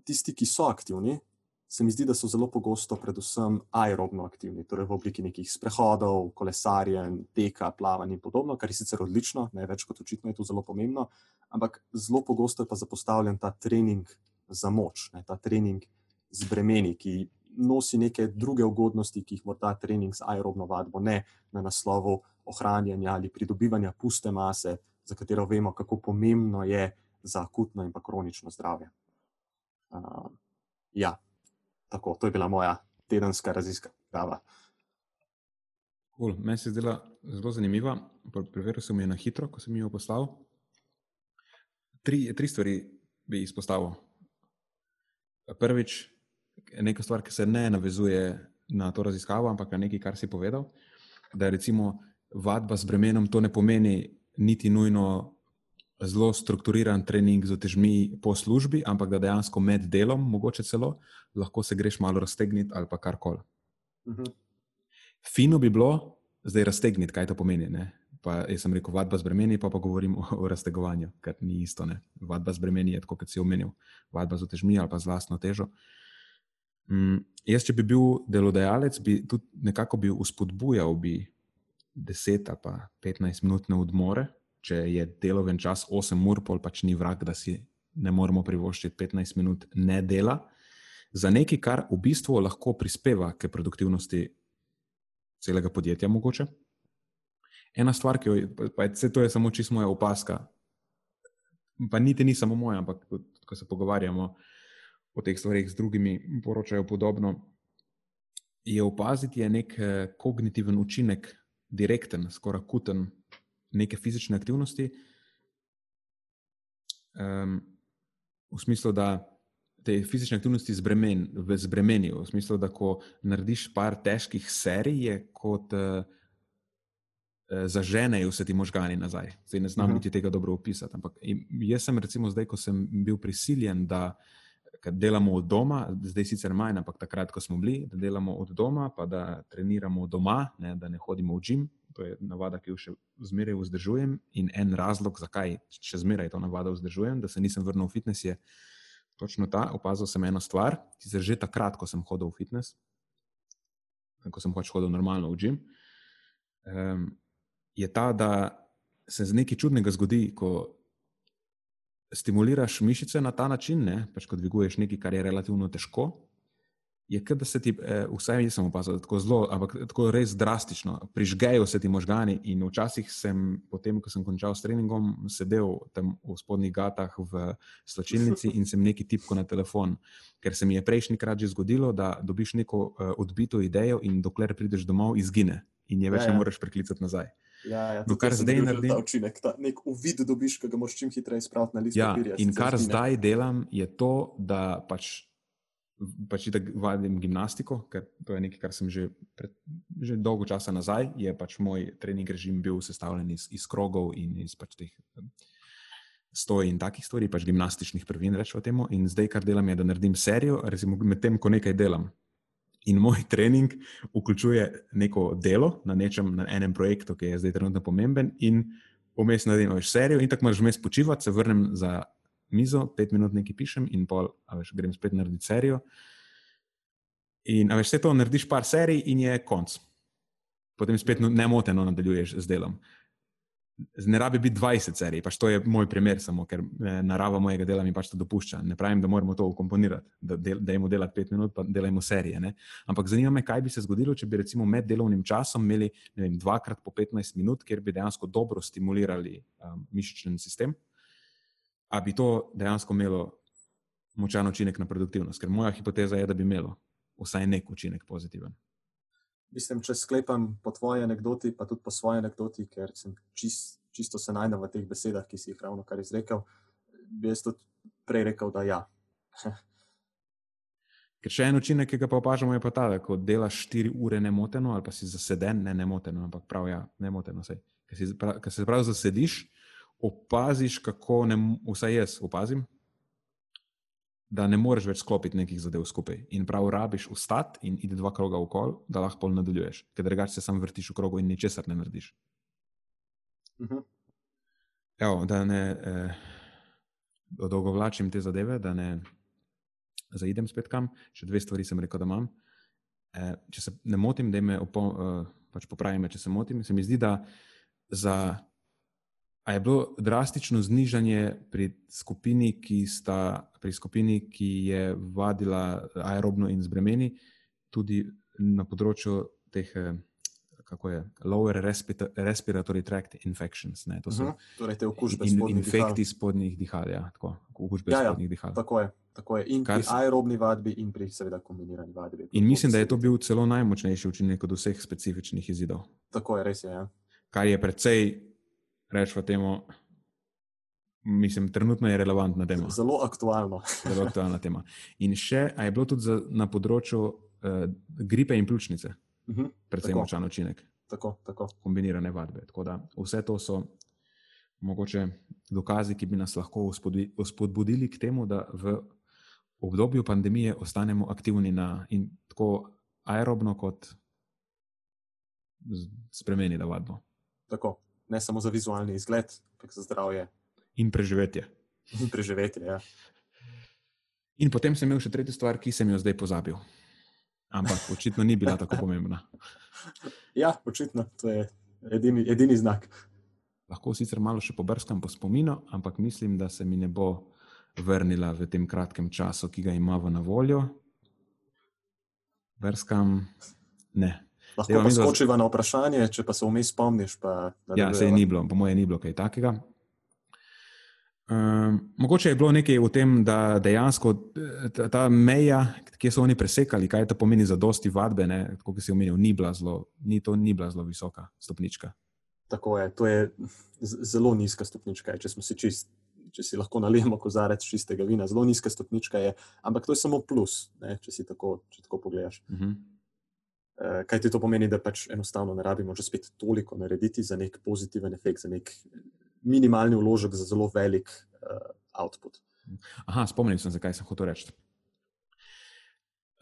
tisti, ki so aktivni, se mi zdi, da so zelo pogosto predvsem aerobno aktivni, torej v obliki nekih sprehodov, kolesarjenj, teka, plavanja in podobno, kar je sicer odlično, ne več kot očitno je to zelo pomembno, ampak zelo pogosto je pa zapostavljen ta trening za moč, ne, ta trening z bremeni, ki nosi neke druge ugodnosti, ki jih morda trening z aerobno vadbo ne na naslovu ohranjanja ali pridobivanja puste mase, za katero vemo, kako pomembno je za akutno in pa kronično zdravje. Uh, ja, tako, to je bila moja tedenska raziskava. Cool. Meni se je zdela zelo zanimiva. Preveril sem jo na hitro, ko sem jo poslal. Tri, tri stvari bi izpostavil. Prvič, neka stvar, ki se ne navezuje na to raziskavo, ampak na nekaj, kar si povedal. Da recimo vadba z bremenom, to ne pomeni niti nujno zelo strukturiran trening z otežmi po službi, ampak da dejansko med delom, mogoče celo, lahko se greš malo raztegniti ali pa karkoli. Uh mhm. -huh. Fino bi bilo zdaj raztegniti, kaj to pomeni. Ne? Pa jaz sem rekel, vadba z bremeni, pa pa govorim o, o raztegovanju, ker ni isto. Ne? Vadba z bremeni je tako, kot si omenil, vadba z otežmi ali pa z vlastno težo. Uh, Mm, jaz, če bi bil delodajalec, bi tudi nekako bil uspodbujal bi 10 pa 15 minutne odmore, če je deloven čas 8 ur, pol pač ni vrag, da si ne moremo privoščiti 15 minut ne dela, za nekaj, kar v bistvu lahko prispeva k produktivnosti celega podjetja. Mogoče. Ena stvar, ki jo, pa je, to je samo čisto moja opaska, pa niti ni samo moja, ampak ko se pogovarjamo o teh stvarih z drugimi poročajo podobno. Je opaziti je nek eh, kognitiven učinek, direkten, skoraj akuten, neke fizične aktivnosti. Um, v smislu, da te fizične aktivnosti zbremen, zbremenijo. V smislu, da ko narediš par težkih serij, je kot uh, zaženejo vse ti možgani nazaj. Zdaj ne znam uh mhm. -huh. niti tega dobro opisati. Ampak jaz sem, recimo, zdaj, ko sem bil prisiljen, da delamo od doma, zdaj sicer manj, ampak takrat, ko smo bili, da delamo od doma, pa da treniramo doma, ne, da ne hodimo v gim. To je navada, ki jo še zmeraj vzdržujem. In en razlog, zakaj še zmeraj to navado vzdržujem, da se nisem vrnil v fitness, je, točno ta. Opazil sem eno stvar, ki se že takrat, ko sem hodil v fitness, ko sem pač hodil normalno v gim, um, je ta, da se nekaj čudnega zgodi, ko stimuliraš mišice na ta način, ne, pač ko dviguješ nekaj, kar je relativno težko je kot da se ti, eh, vsaj jaz sem opazil, tako zelo, ampak tako res drastično, prižgejo se ti možgani. In včasih sem, potem, ko sem končal s treningom, sedel tam v spodnjih gatah v slačilnici in sem neki tipko na telefon. Ker se mi je prejšnjikrat že zgodilo, da dobiš neko uh, odbito idejo in dokler prideš domov, izgine in je več ja, ja. ne moreš preklicati nazaj. Ja, ja, no, kar zdaj naredim, ta učinek, ta nek uvid dobiš, ki ga moraš čim hitreje spraviti na list. Ja, papirja, in kar zdaj delam, je to, da pač pač da vadim gimnastiko, ker to je nekaj, kar sem že, pred, že dolgo časa nazaj. Je pač moj trening režim bil sestavljen iz, iz krogov in iz pač teh stoj in takih stvari, pač gimnastičnih prvin, rečemo temu. In zdaj, kar delam, je, da naredim serijo, recimo med tem, ko nekaj delam. In moj trening vključuje neko delo na nečem, na enem projektu, ki je zdaj trenutno pomemben, in vmes naredim več serijo, in tako moraš vmes počivati, se vrnem za mizo, pet minut nekaj pišem in pol, veš, grem spet narediti serijo. In veš, vse to narediš par serij in je konc. Potem spet nemoteno nadaljuješ z delom. Ne rabi biti 20 serij, pač to je moj primer, samo ker eh, narava mojega dela mi pač to dopušča. Ne pravim, da moramo to ukomponirati, da dajmo delati 5 minut, pa delajmo serije. Ne? Ampak zanima me, kaj bi se zgodilo, če bi recimo med delovnim časom imeli vem, dvakrat po 15 minut, kjer bi dejansko dobro stimulirali um, mišični sistem ali bi to dejansko imelo močan učinek na produktivnost? Ker moja hipoteza je, da bi imelo vsaj nek učinek pozitiven. Mislim, če sklepam po tvoji anekdoti, pa tudi po svoji anekdoti, ker sem čist, čisto se najdem v teh besedah, ki si jih ravno kar izrekel, bi jaz tudi prej rekel, da ja. Ker še en učinek, ki ga pa opažamo, je pa ta, da ko delaš 4 ure nemoteno, ali pa si zaseden, ne nemoteno, ampak prav, ja, nemoteno. Ker se prav zasediš, opaziš, kako ne, vsaj jaz opazim, da ne moreš več sklopiti nekih zadev skupaj. In prav rabiš ustati in iti dva kroga v kol, da lahko nadaljuješ, ker drugače se sam vrtiš v krogu in ničesar ne narediš. Uh. -huh. Evo, da ne eh, dolgo vlačim te zadeve, da ne zaidem spet kam. Še dve stvari sem rekel, da imam. Eh, če se ne motim, da me opo, eh, pač popravim, če se motim, se mi zdi, da za A je bilo drastično znižanje pri skupini, ki, sta, pri skupini, ki je vadila aerobno in zbremeni, tudi na področju teh, eh, kako je, lower respiratory tract infections. Ne, to so uh -huh. torej te okužbe in, infekti spodnjih dihal. Ja, tako, okužbe ja, ja, spodnjih dihal. Tako je. Tako je. In Kar pri aerobni vadbi, in pri seveda kombinirani vadbi. In mislim, da je to bil celo najmočnejši učinek od vseh specifičnih izidov. Tako je, res je. Ja. Kar je precej rečemo temu, mislim, trenutno je relevantna tema. Zelo aktualno. Zelo aktualna tema. In še, a je bilo tudi za, na področju uh, gripe in pljučnice, uh mhm, -huh, predvsem močan učinek. Tako, tako. Kombinirane vadbe. Da, vse to so mogoče dokazi, ki bi nas lahko spodbudili k temu, da v obdobju pandemije ostanemo aktivni na in tako aerobno, kot spremenili vadbo. Tako ne samo za vizualni izgled, ampak za zdravje. In preživetje. In preživetje, ja. In potem sem imel še tretjo stvar, ki sem jo zdaj pozabil. Ampak očitno ni bila tako pomembna. ja, očitno to je edini, edini znak. Lahko sicer malo še pobrskam po spominu, ampak mislim, da se mi ne bo vrnila v tem kratkem času, ki ga imamo na voljo. Brskam, ne, Lahko pa skočiva na vprašanje, če pa se vmes spomniš. Ja, se je ni bilo, po mojem, ni bilo kaj takega. Um, mogoče je bilo nekaj v tem, da dejansko ta, ta meja, ki so oni presekali, kaj to pomeni za dosti vadbe, kot si omenil, ni bila zelo, ni to ni bila zelo visoka stopnička. Tako je, to je zelo nizka stopnička. Če smo si čist, če si lahko nalijemo kozarec čistega vina, zelo nizka stopnička je, ampak to je samo plus, ne, če si tako, če tako pogledaš. Uh -huh. Uh, kaj ti to pomeni, da pač enostavno ne rabimo že spet toliko narediti za nek pozitiven efekt, za nek minimalni vložek za zelo velik uh, output. Aha, spomnim se, zakaj sem hotel reči.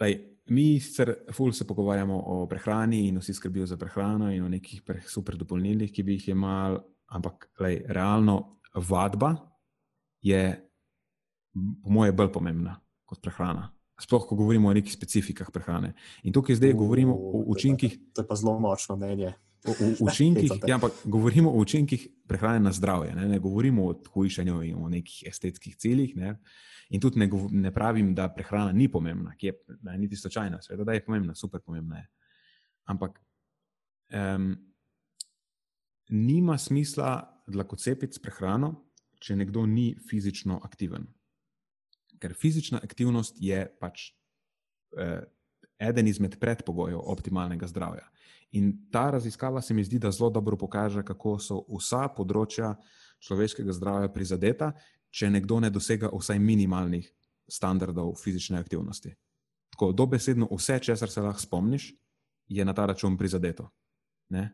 Lej, mi sicer ful se pogovarjamo o prehrani in vsi skrbijo za prehrano in o nekih super dopolnilih, ki bi jih imeli, ampak lej, realno vadba je, po mojem, bolj pomembna kot prehrana. Sploh, ko govorimo o nekih specifikah prehrane. In tukaj zdaj govorimo o učinkih. To je pa zelo močno mnenje. O, o učinkih, ja, ampak govorimo o učinkih prehrane na zdravje, ne, ne govorimo o hujšanju in o nekih estetskih ciljih. Ne. In tudi ne, ne pravim, da prehrana ni pomembna, ki je ne, niti slučajna, seveda, da je pomembna, super pomembna je. Ampak um, nima smisla dlakocepiti s prehrano, če nekdo ni fizično aktiven. Ker fizična aktivnost je pač eh, eden izmed predpogojev optimalnega zdravja. In ta raziskava se mi zdi, da zelo dobro pokaže, kako so vsa področja človeškega zdravja prizadeta, če nekdo ne dosega vsaj minimalnih standardov fizične aktivnosti. Tako dobesedno vse, česar se lahko spomniš, je na ta račun prizadeto. Ne?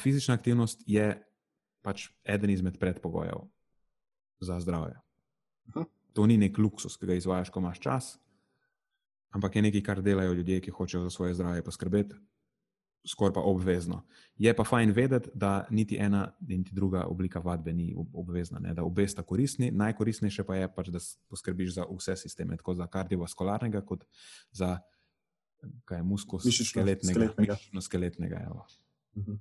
Fizična aktivnost je pač eden izmed predpogojev za zdravje. Aha. To ni nek luksus, ki ga izvajaš, ko imaš čas, ampak je nekaj, kar delajo ljudje, ki hočejo za svoje zdravje poskrbeti, skoraj pa obvezno. Je pa fajn vedeti, da niti ena, niti druga oblika vadbe ni obvezna, ne? da obe sta koristni. Najkoristnejše pa je, pač, da poskrbiš za vse sisteme, tako za kardiovaskularnega, kot za muskuloskeletnega. Mišično-skeletnega. Mhm.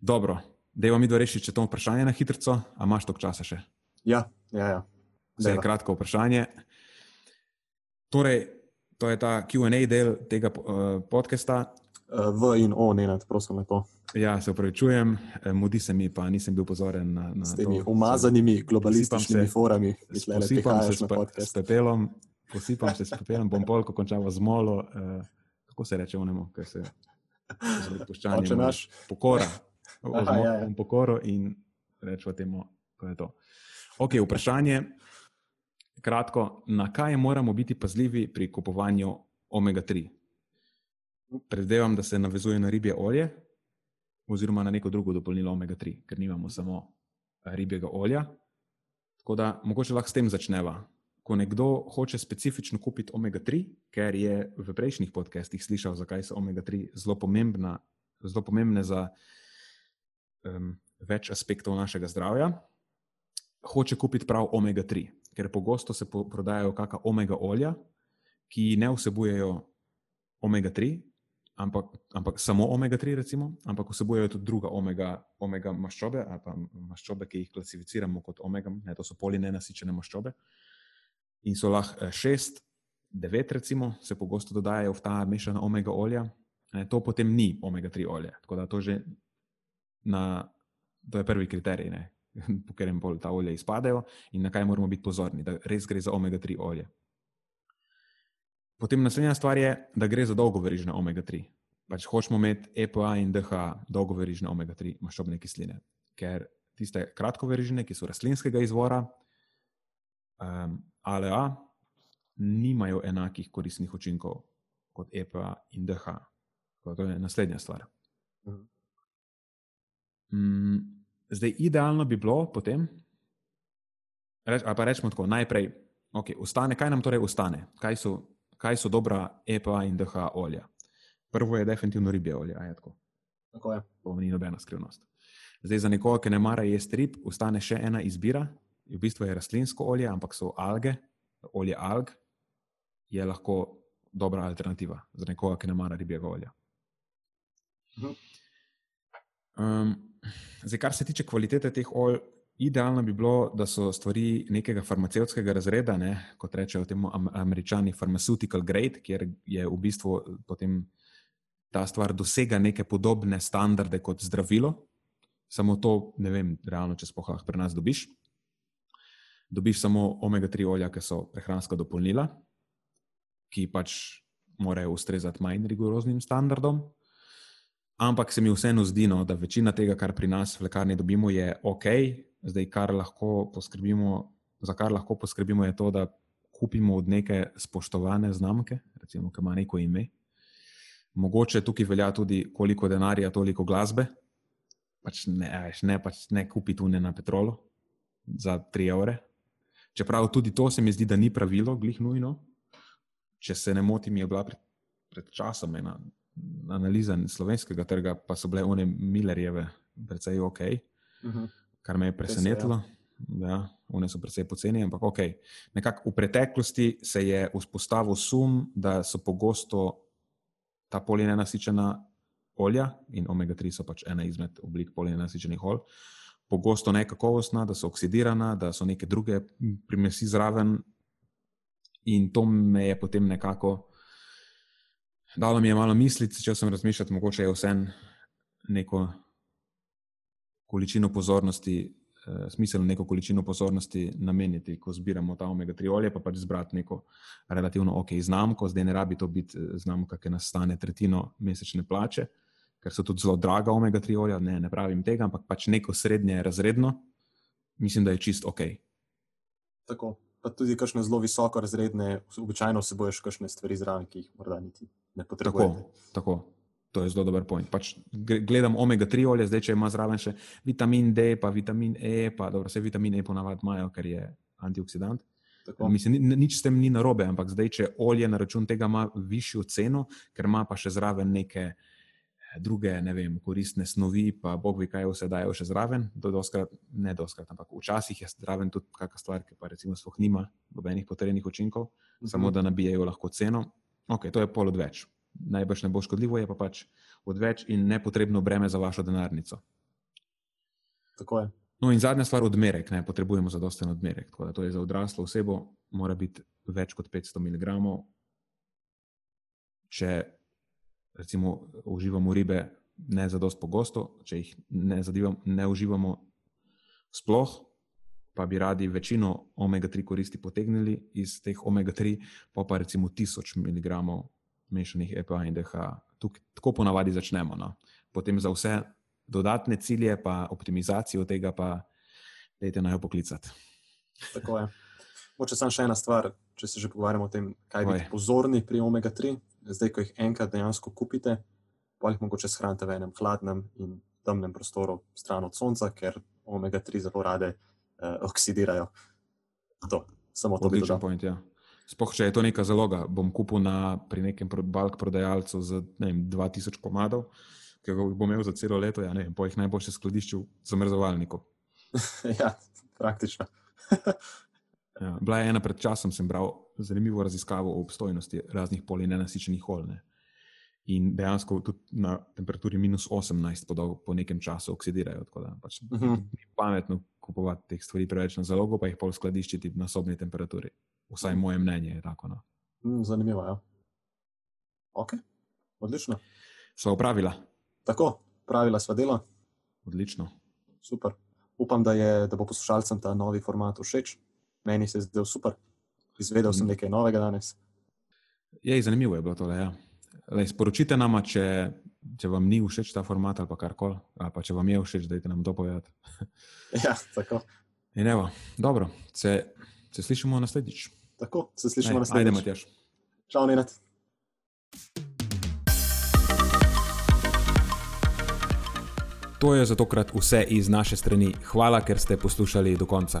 Dobro, Da, mi dva reši, če to vprašanje na hitro, a imaš toliko časa še? Ja, ja. ja. Zdaj je kratko vprašanje. Torej, to je ta QA del tega uh, podcasta. Uh, v in o, ne, prosim, lepo. Ja, se upravičujem, eh, mudi se mi, pa nisem bil pozoren na, na S temi to. umazanimi globalističnimi forami, ki jih se s pepelom. Posipam se s pepelom, bom polk končal z molo. Uh, kako se reče, unemo, kaj se je odpuščanje. Pokora oziroma ja, ja. pokoro in rečemo temu, da je to. Ok, vprašanje. Kratko, na kaj moramo biti pazljivi pri kupovanju omega-3? Predvidevam, da se navezuje na ribje olje, oziroma na neko drugo dopolnilo omega-3, ker nimamo samo ribjega olja. Tako da mogoče lahko s tem začneva. Ko nekdo hoče specifično kupiti omega-3, ker je v prejšnjih podcestih slišal, zakaj so omega-3 zelo, zelo pomembne za um, več aspektov našega zdravja, hoče kupiti prav omega-3, ker pogosto se po prodajajo kakšna omega olja, ki ne vsebujejo omega-3, ampak, ampak samo omega-3, recimo, ampak vsebujejo tudi druga omega, omega maščobe, ali pa maščobe, ki jih klasificiramo kot omega, ne, to so polinenasičene maščobe. In so lahko eh, šest, devet, recimo, se pogosto dodajajo v ta mešana omega olja. Ne, to potem ni omega-3 olje. Tako da to že na, to je prvi kriterij, ne, po katerem pol ta olja izpadejo in na kaj moramo biti pozorni, da res gre za omega-3 olje. Potem naslednja stvar je, da gre za dolgoverižne omega-3. Pač hočemo imeti EPA in DHA, dolgoverižne omega-3 maščobne kisline, ker tiste kratkoverižne, ki so rastlinskega izvora, um, ALA, nimajo enakih koristnih učinkov kot EPA in DHA. To je naslednja stvar. Mhm. Mm, zdaj, idealno bi bilo potem, reč, ali pa rečemo tako, najprej, okay, ustane, kaj nam torej ostane, kaj so, kaj so dobra EPA in DH olja. Prvo je definitivno ribje olje, aj tako. Tako je. To ni nobena skrivnost. Zdaj, za nekoga, ki ne mara jesti rib, ostane še ena izbira. V bistvu je rastlinsko olje, ampak so alge, olje alg je lahko dobra alternativa za nekoga, ki ne mara ribjega olja. Um, Zdaj, kar se tiče kvalitete teh olj, idealno bi bilo, da so stvari nekega farmacevtskega razreda, ne, kot rečejo temu američani, pharmaceutical grade, kjer je v bistvu potem ta stvar dosega neke podobne standarde kot zdravilo. Samo to, ne vem, realno, če spohaj pri nas dobiš. Dobiš samo omega-3 olja, ki so prehranska dopolnila, ki pač morajo ustrezati manj rigoroznim standardom. Ampak se mi vseeno zdi, no, da večina tega, kar pri nas v lekarni dobimo, je ok. Zdaj, kar lahko poskrbimo, za kar lahko poskrbimo, je to, da kupimo od neke spoštovane znamke, recimo, ki ima neko ime. Mogoče tukaj velja tudi, koliko denarja, toliko glasbe. Pač ne, ne, pač ne kupi tu ne na petrolu za 3 evre. Čeprav tudi to se mi zdi, da ni pravilo, glih nujno. Če se ne motim, je bila pred, pred časom ena analiza slovenskega trga, pa so bile one Millerjeve, precej ok, uh mhm. -huh. kar me je presenetilo. Ja, one so precej poceni, ampak ok. Nekako v preteklosti se je vzpostavil sum, da so pogosto ta polinenasičena olja in omega-3 so pač ena izmed oblik polinenasičenih olj. Pogosto nekakovostna, da so oksidirana, da so neke druge primesi zraven, in to me je potem nekako dalo mi je malo misliti, če sem razmišljal, mogoče je vse neko količino pozornosti, eh, smiselno neko količino pozornosti nameniti, ko zbiramo ta omega-3 olje, pa pač zbrati neko relativno ok znamko. Zdaj ne rabi to biti eh, znamka, ki nas stane tretjino mesečne plače, ker so tudi zelo draga omega-3 olja, ne, ne pravim tega, ampak pač neko srednje razredno, mislim, da je čist ok. Tako pa tudi kakšne zelo visoko razredne, običajno se bojiš kakšne stvari zraven, ki jih morda niti ne potrebuješ. Tako, tako. To je zelo dober point. Pač gledam omega-3 olje, zdaj če ima zraven še vitamin D, pa vitamin E, pa dobro, vse vitamin E ponavadi imajo, ker je antioksidant. Tako. Mislim, nič s tem ni narobe, ampak zdaj, če olje na račun tega ima višjo ceno, ker ima pa še zraven neke uh, druge, ne vem, koristne snovi, pa bog ve, kaj vse dajo še zraven. Do doskrat, ne doskrat, ampak včasih je zraven tudi kakšna stvar, ki pa recimo sploh nima nobenih potrebnih učinkov, mhm. samo da nabijajo lahko ceno. Ok, to je pol odveč. Najbrž ne bo škodljivo, je pa pač odveč in nepotrebno breme za vašo denarnico. Tako je. No, in zadnja stvar, odmerek. Ne, potrebujemo zadosten odmerek. Tako da to je za odraslo osebo, mora biti več kot 500 mg. Če recimo, uživamo ribe ne za dosto pogosto, če jih ne, zadivam, ne uživamo sploh, pa bi radi večino omega-3 koristi potegnili iz teh omega-3, pa pa recimo 1000 mg mešanih EPA in DH. Tuk, tako ponavadi začnemo. No. Potem za vse dodatne cilje, pa optimizacijo tega, pa dajte naj poklicati. Tako je. Moče samo še ena stvar, če se že pogovarjamo o tem, kaj biti pozorni pri omega-3 zdaj, ko jih enkrat dejansko kupite, pa jih mogoče shranite v enem hladnem in temnem prostoru, stran od sonca, ker omega-3 zelo rade eh, oksidirajo. To, samo to Odličen point, ja. Sploh, če je to neka zaloga, bom kupil na, pri nekem balk prodajalcu za vem, 2000 komadov, ki jih bom imel za celo leto, ja, ne vem, po jih najboljše skladišču v zamrzovalniku. ja, praktično. ja, bila je ena pred časom, sem bral zanimivo raziskavo o obstojnosti raznih polinenasičenih olj. In dejansko tudi na temperaturi minus 18 podal, po nekem času oksidirajo. Tako da pač uh mhm. -huh. ni pametno kupovati teh stvari preveč na zalogo, pa jih pol skladiščiti na sobni temperaturi. Vsaj uh moje mnenje je tako. No. Mm, zanimivo je. Ja. Ok, odlično. Sva upravila. Tako, pravila sva delo. Odlično. Super. Upam, da, je, da bo poslušalcem ta novi format všeč. Meni se je zdel super. Izvedel sem mhm. nekaj novega danes. Je, zanimivo je bilo to. Ja. Sporočite nam, če, če vam ni všeč ta format ali kar koli, ali pa če vam je všeč, da je nam to povedati. ja, tako. In evo, dobro, se, se slišimo naslednjič. Tako, se slišimo naslednjič. Ajde, Matjaš. Čau, Nenad. To je za tokrat vse iz naše strani. Hvala, ker ste poslušali do konca.